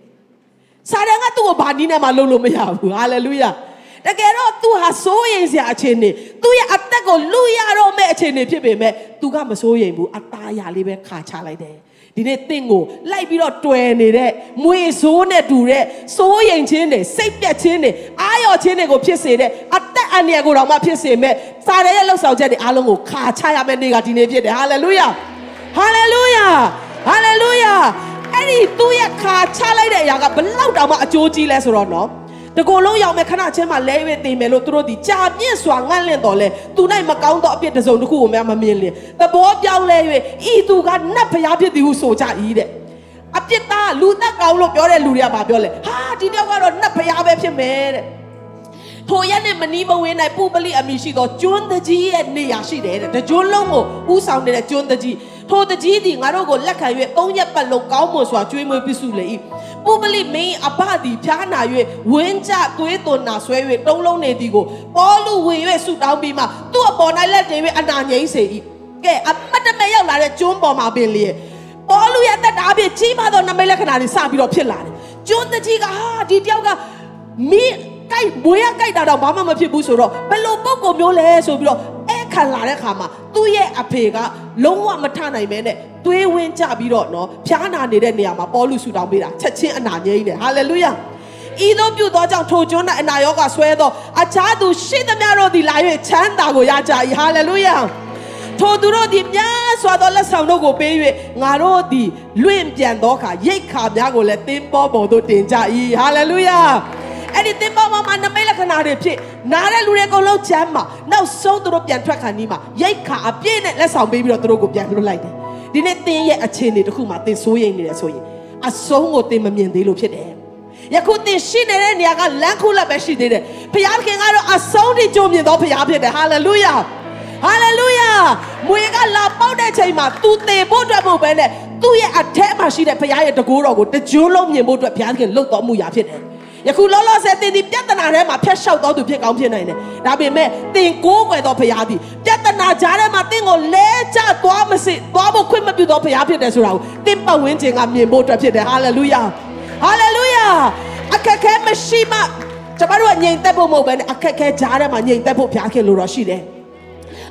စာတန်ကသူ့ကိုဘာနည်းနဲ့မှလုပ်လို့မရဘူး။ဟာလေလုယာ။တကယ်တော့ तू ဟာစိုးရိမ်စရာအခြေအနေသူ့ရဲ့အသက်ကိုလူရတော့မဲ့အခြေအနေဖြစ်ပေမဲ့ तू ကမစိုးရိမ်ဘူးအသားရလေးပဲခါချလိုက်တယ်ဒီနေ့တင့်ကိုလိုက်ပြီးတော့တွယ်နေတဲ့မွေဆိုးနဲ့တူတဲ့စိုးရိမ်ခြင်းတွေစိတ်ပြက်ခြင်းတွေအာရော်ခြင်းတွေကိုဖြစ်စေတဲ့အသက်အန္တရာယ်ကိုတော့မှဖြစ်စေမဲ့စာရဲရဲ့လှုပ်ဆောင်ချက်တွေအားလုံးကိုခါချရမယ့်နေ့ကဒီနေ့ဖြစ်တယ်ဟာလေလုယာဟာလေလုယာဟာလေလုယာ အဲ့ဒီသူ့ရဲ့ခါချလိုက်တဲ့အရာကဘလောက်တောင်မှအကျိုးကြီးလဲဆိုတော့နော်တကိုယ်လုံးရောက်မဲ့ခဏချင်းမှလဲ၍တင်မယ်လို့သူတို့ဒီကြာပြည့်စွာငန့်လင့်တော်လဲသူ၌မကောင်းသောအပြစ်တစ်စုံတစ်ခုကိုများမမြင်လင်သဘောပြောင်းလဲ၍ဤသူကနတ်ဖျားဖြစ်သည်ဟုဆိုကြ၏တဲ့အပြစ်သားလူသက်ကောင်းလို့ပြောတဲ့လူတွေကဘာပြောလဲဟာဒီတယောက်ကတော့နတ်ဖျားပဲဖြစ်မယ်တဲ့ထိုရက်နဲ့မနီးမဝေး၌ပူပလိအမိရှိသောကျွန်းတကြီးရဲ့နေရာရှိတယ်တဲ့တကျွန်းလုံးကိုဥဆောင်နေတဲ့ကျွန်းတကြီး ထိုတကြီးသည်ငါတို့ကိုလက်ခံ၍သုံးရက်ပတ်လုံးကောင်းမွန်စွာကျွေးမွေးပြစုလေ၏ပူပလိမင်းအဘသည်ဖြားနာ၍ဝင်းကြသွေးသွန်နာဆွဲ၍တုံးလုံးနေသည်ကိုပေါ်လူဝင်၍ဆူတောင်းပြီးမှသူ့အပေါ်၌လက်တင်၍အနာငိမ့်စေ၏ကဲအမတ်တမဲရောက်လာတဲ့ကျွန်းပေါ်မှာပင်လေပေါ်လူရဲ့တက်တာအဖြစ်ကြီးမားသောနမိတ်လက္ခဏာတွေစပြီးတော့ဖြစ်လာတယ်ကျွန်းတကြီးကဟာဒီတယောက်ကမင်းကြိုက်ဘွေရကြိုက်တာတော့ဘာမှမဖြစ်ဘူးဆိုတော့ဘယ်လိုပုံကိုမျိုးလဲဆိုပြီးတော့အဲ့ ခံလာတဲ့ခါမှာသူ့ရဲ့အဖေကလုံးဝမထနိုင်မဲနဲ့သွေးဝင်းကြပြီးတော့နော်ဖျားနာနေတဲ့နေရာမှာပေါ်လူဆူတောင်းပေးတာချက်ချင်းအနာငြိမ့်တယ်ဟာလေလုယာဤသို့ပြုသောကြောင့်ထိုကျွန်း၌အနာရောဂါဆွဲသောအခြားသူရှိသမျှတို့သည်လာ၍ချမ်းသာကိုရကြ၏ဟာလေလုယာထိုသူတို့သည်များစွာသောလက်ဆောင်တို့ကိုပေး၍ငါတို့သည်လွင့်ပြန်သောအခါရိတ်ခါများကိုလည်းတင်းပေါ်ပေါ်သို့တင်ကြ၏ဟာလေလုယာ အဲ့ဒီတင်ပေါ်ပေါ်မှာနမိတ်လက္ခဏာတွေဖြစ်နားတဲ့လူတွေအကုန်လုံးချမ်းမှာနောက်ဆုံးသူတို့ပြန်ထွက်ခါနီးမှာရိတ်ခါအပြည့်နဲ့လက်ဆောင်ပေးပြီးတော့သူတို့ကိုပြန်လွတ်လိုက်တယ်ဒီနေ့သင်ရဲ့အခြေအနေတစ်ခုမှာသင်စိုးရိမ်နေတယ်ဆိုရင်အဆုံးကိုသင်မမြင်သေးလို့ဖြစ်တယ်ယခုသင်ရှိနေတဲ့နေရာကလမ်းခုလက်ပဲရှိသေးတယ်ဘုရားခင်ကတော့အဆုံးထိကြုံမြင်သောဘုရားဖြစ်တယ်ဟာလေလုယာဟာလေလုယာမွေကလာပေါက်တဲ့ချိန်မှာသူသေဖို့အတွက်မဟုတ်ဘဲနဲ့သူ့ရဲ့အထက်မှာရှိတဲ့ဘုရားရဲ့တကူတော်ကိုတကြိုးလုံးမြင်ဖို့အတွက်ဘုရားခင်လှုပ်တော်မူရာဖြစ်တယ် ယခုလောလောဆယ်တင်ဒီပြဿနာထဲမှာဖျက်လျှောက်တော်သူဖြစ်ကောင်းဖြစ်နိုင်တယ်။ဒါပေမဲ့တင်ကိုးကွယ်တော်ဘုရားသည်ပြဿနာကြားထဲမှာတင်ကိုလဲကျသွားမစစ်သွားဖို့ခွင့်မပြုတော်ဘုရားဖြစ်တယ်ဆိုတာကိုတင်ပတ်ဝန်းကျင်ကမြင်ဖို့အတွက်ဖြစ်တယ်။ဟာလေလုယာ။ဟာလေလုယာ။အခက်ခဲမရှိမှကျမတို့ကငြိမ်သက်ဖို့မဟုတ်ဘဲနဲ့အခက်ခဲကြားထဲမှာငြိမ်သက်ဖို့ဘုရားခင်လိုတော်ရှိတယ်။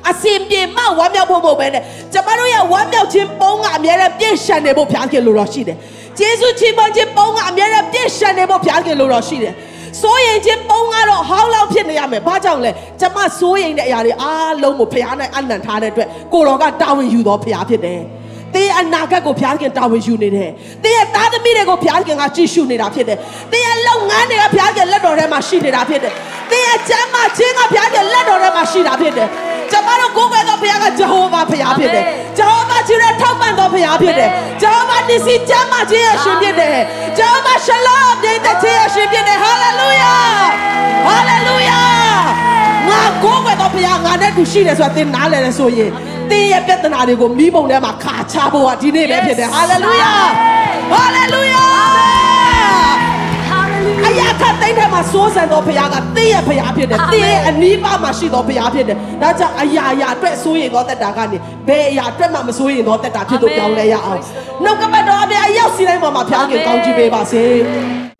အစင်ပြေမှဝမ်းမြောက်ဖို့မဟုတ်ပဲနဲ့ကျမတို့ရဲ့ဝမ်းမြောက်ခြင်းပုံးကအများနဲ့ပြည့်ရှံနေဖို့ဘုရားခင်လိုတော်ရှိတယ် ယေရှုချီးမွမ်းခြင်းပုံးကအများနဲ့ပြည့်ရှံနေဖို့ဘုရားခင်လိုတော်ရှိတယ်စိုးရင်ချင်းပုံးကတော့ဟောင်းလောက်ဖြစ်နေရမယ်။ဘာကြောင့်လဲ။ကျမစိုးရင်တဲ့အရာတွေအားလုံးကိုဖျားနိုင်အနံ့ထားတဲ့အတွက်ကိုတော်ကတာဝန်ယူတော်ဖျားဖြစ်တယ်။တင်းအနာဂတ်ကိုဘုရားခင်တာဝန်ယူနေတယ်။တင်းရဲ့သားသမီးတွေကိုဘုရားခင်ကကြည့်ရှုနေတာဖြစ်တယ်။တင်းရဲ့လုပ်ငန်းတွေကဘုရားခင်လက်တော်ထဲမှာရှိနေတာဖြစ်တယ်။တင်းရဲ့ကျမ်းမာခြင်းကဘုရားခင်လက်တော်ထဲမှာရှိတာဖြစ်တယ်။ ကျမတို့ကိုယ်ွယ်သောဘုရားကဂျဟောဗာဘုရားဖြစ်တယ်။ဂျဟောဗာကြီးရဲ့ထောက်ပံ့သောဘုရားဖြစ်တယ်။ဂျဟောဗာနစီကျမ်းမာခြင်းရဲ့ရှင်ဖြစ်တယ်။ဂျဟောဗာရှလောမ်ပြည့်တဲ့ခြင်းရဲ့ရှင်ဖြစ်တယ်။ဟာလေလုယာ။ဟာလေလုယာ။ငါကိုယ်ွယ်သောဘုရားငါနဲ့တူရှိတယ်ဆိုတာသင်နားလည်တယ်ဆိုရင်သင်ရဲ့ပြဿနာတွေကိုမိဘုံထဲမှာခါချဖို့ကဒီနေ့ပဲဖြစ်တယ်။ဟာလေလုယာ။ဟာလေလုယာ။အ ရာခတ်တိုင်းထဲမှာစိုးစံသောဘုရားကသင်ရဲ့ဘုရားဖြစ်တယ်။သင်ရဲ့အနီးပါးမှာရှိသောဘုရားဖြစ်တယ်။ဒါကြောင့်အရာအရာအတွက်စိုးရင်သောတက်တာကနေဘယ်အရာအတွက်မှမစိုးရင်သောတက်တာဖြစ်လို့ပြောင်းလဲရအောင်။နှုတ်ကပတ်တော်အပြည့်အရောက်စီတိုင်းပေါ်မှာဘုရားခင်ကောင်းချီးပေးပါစေ။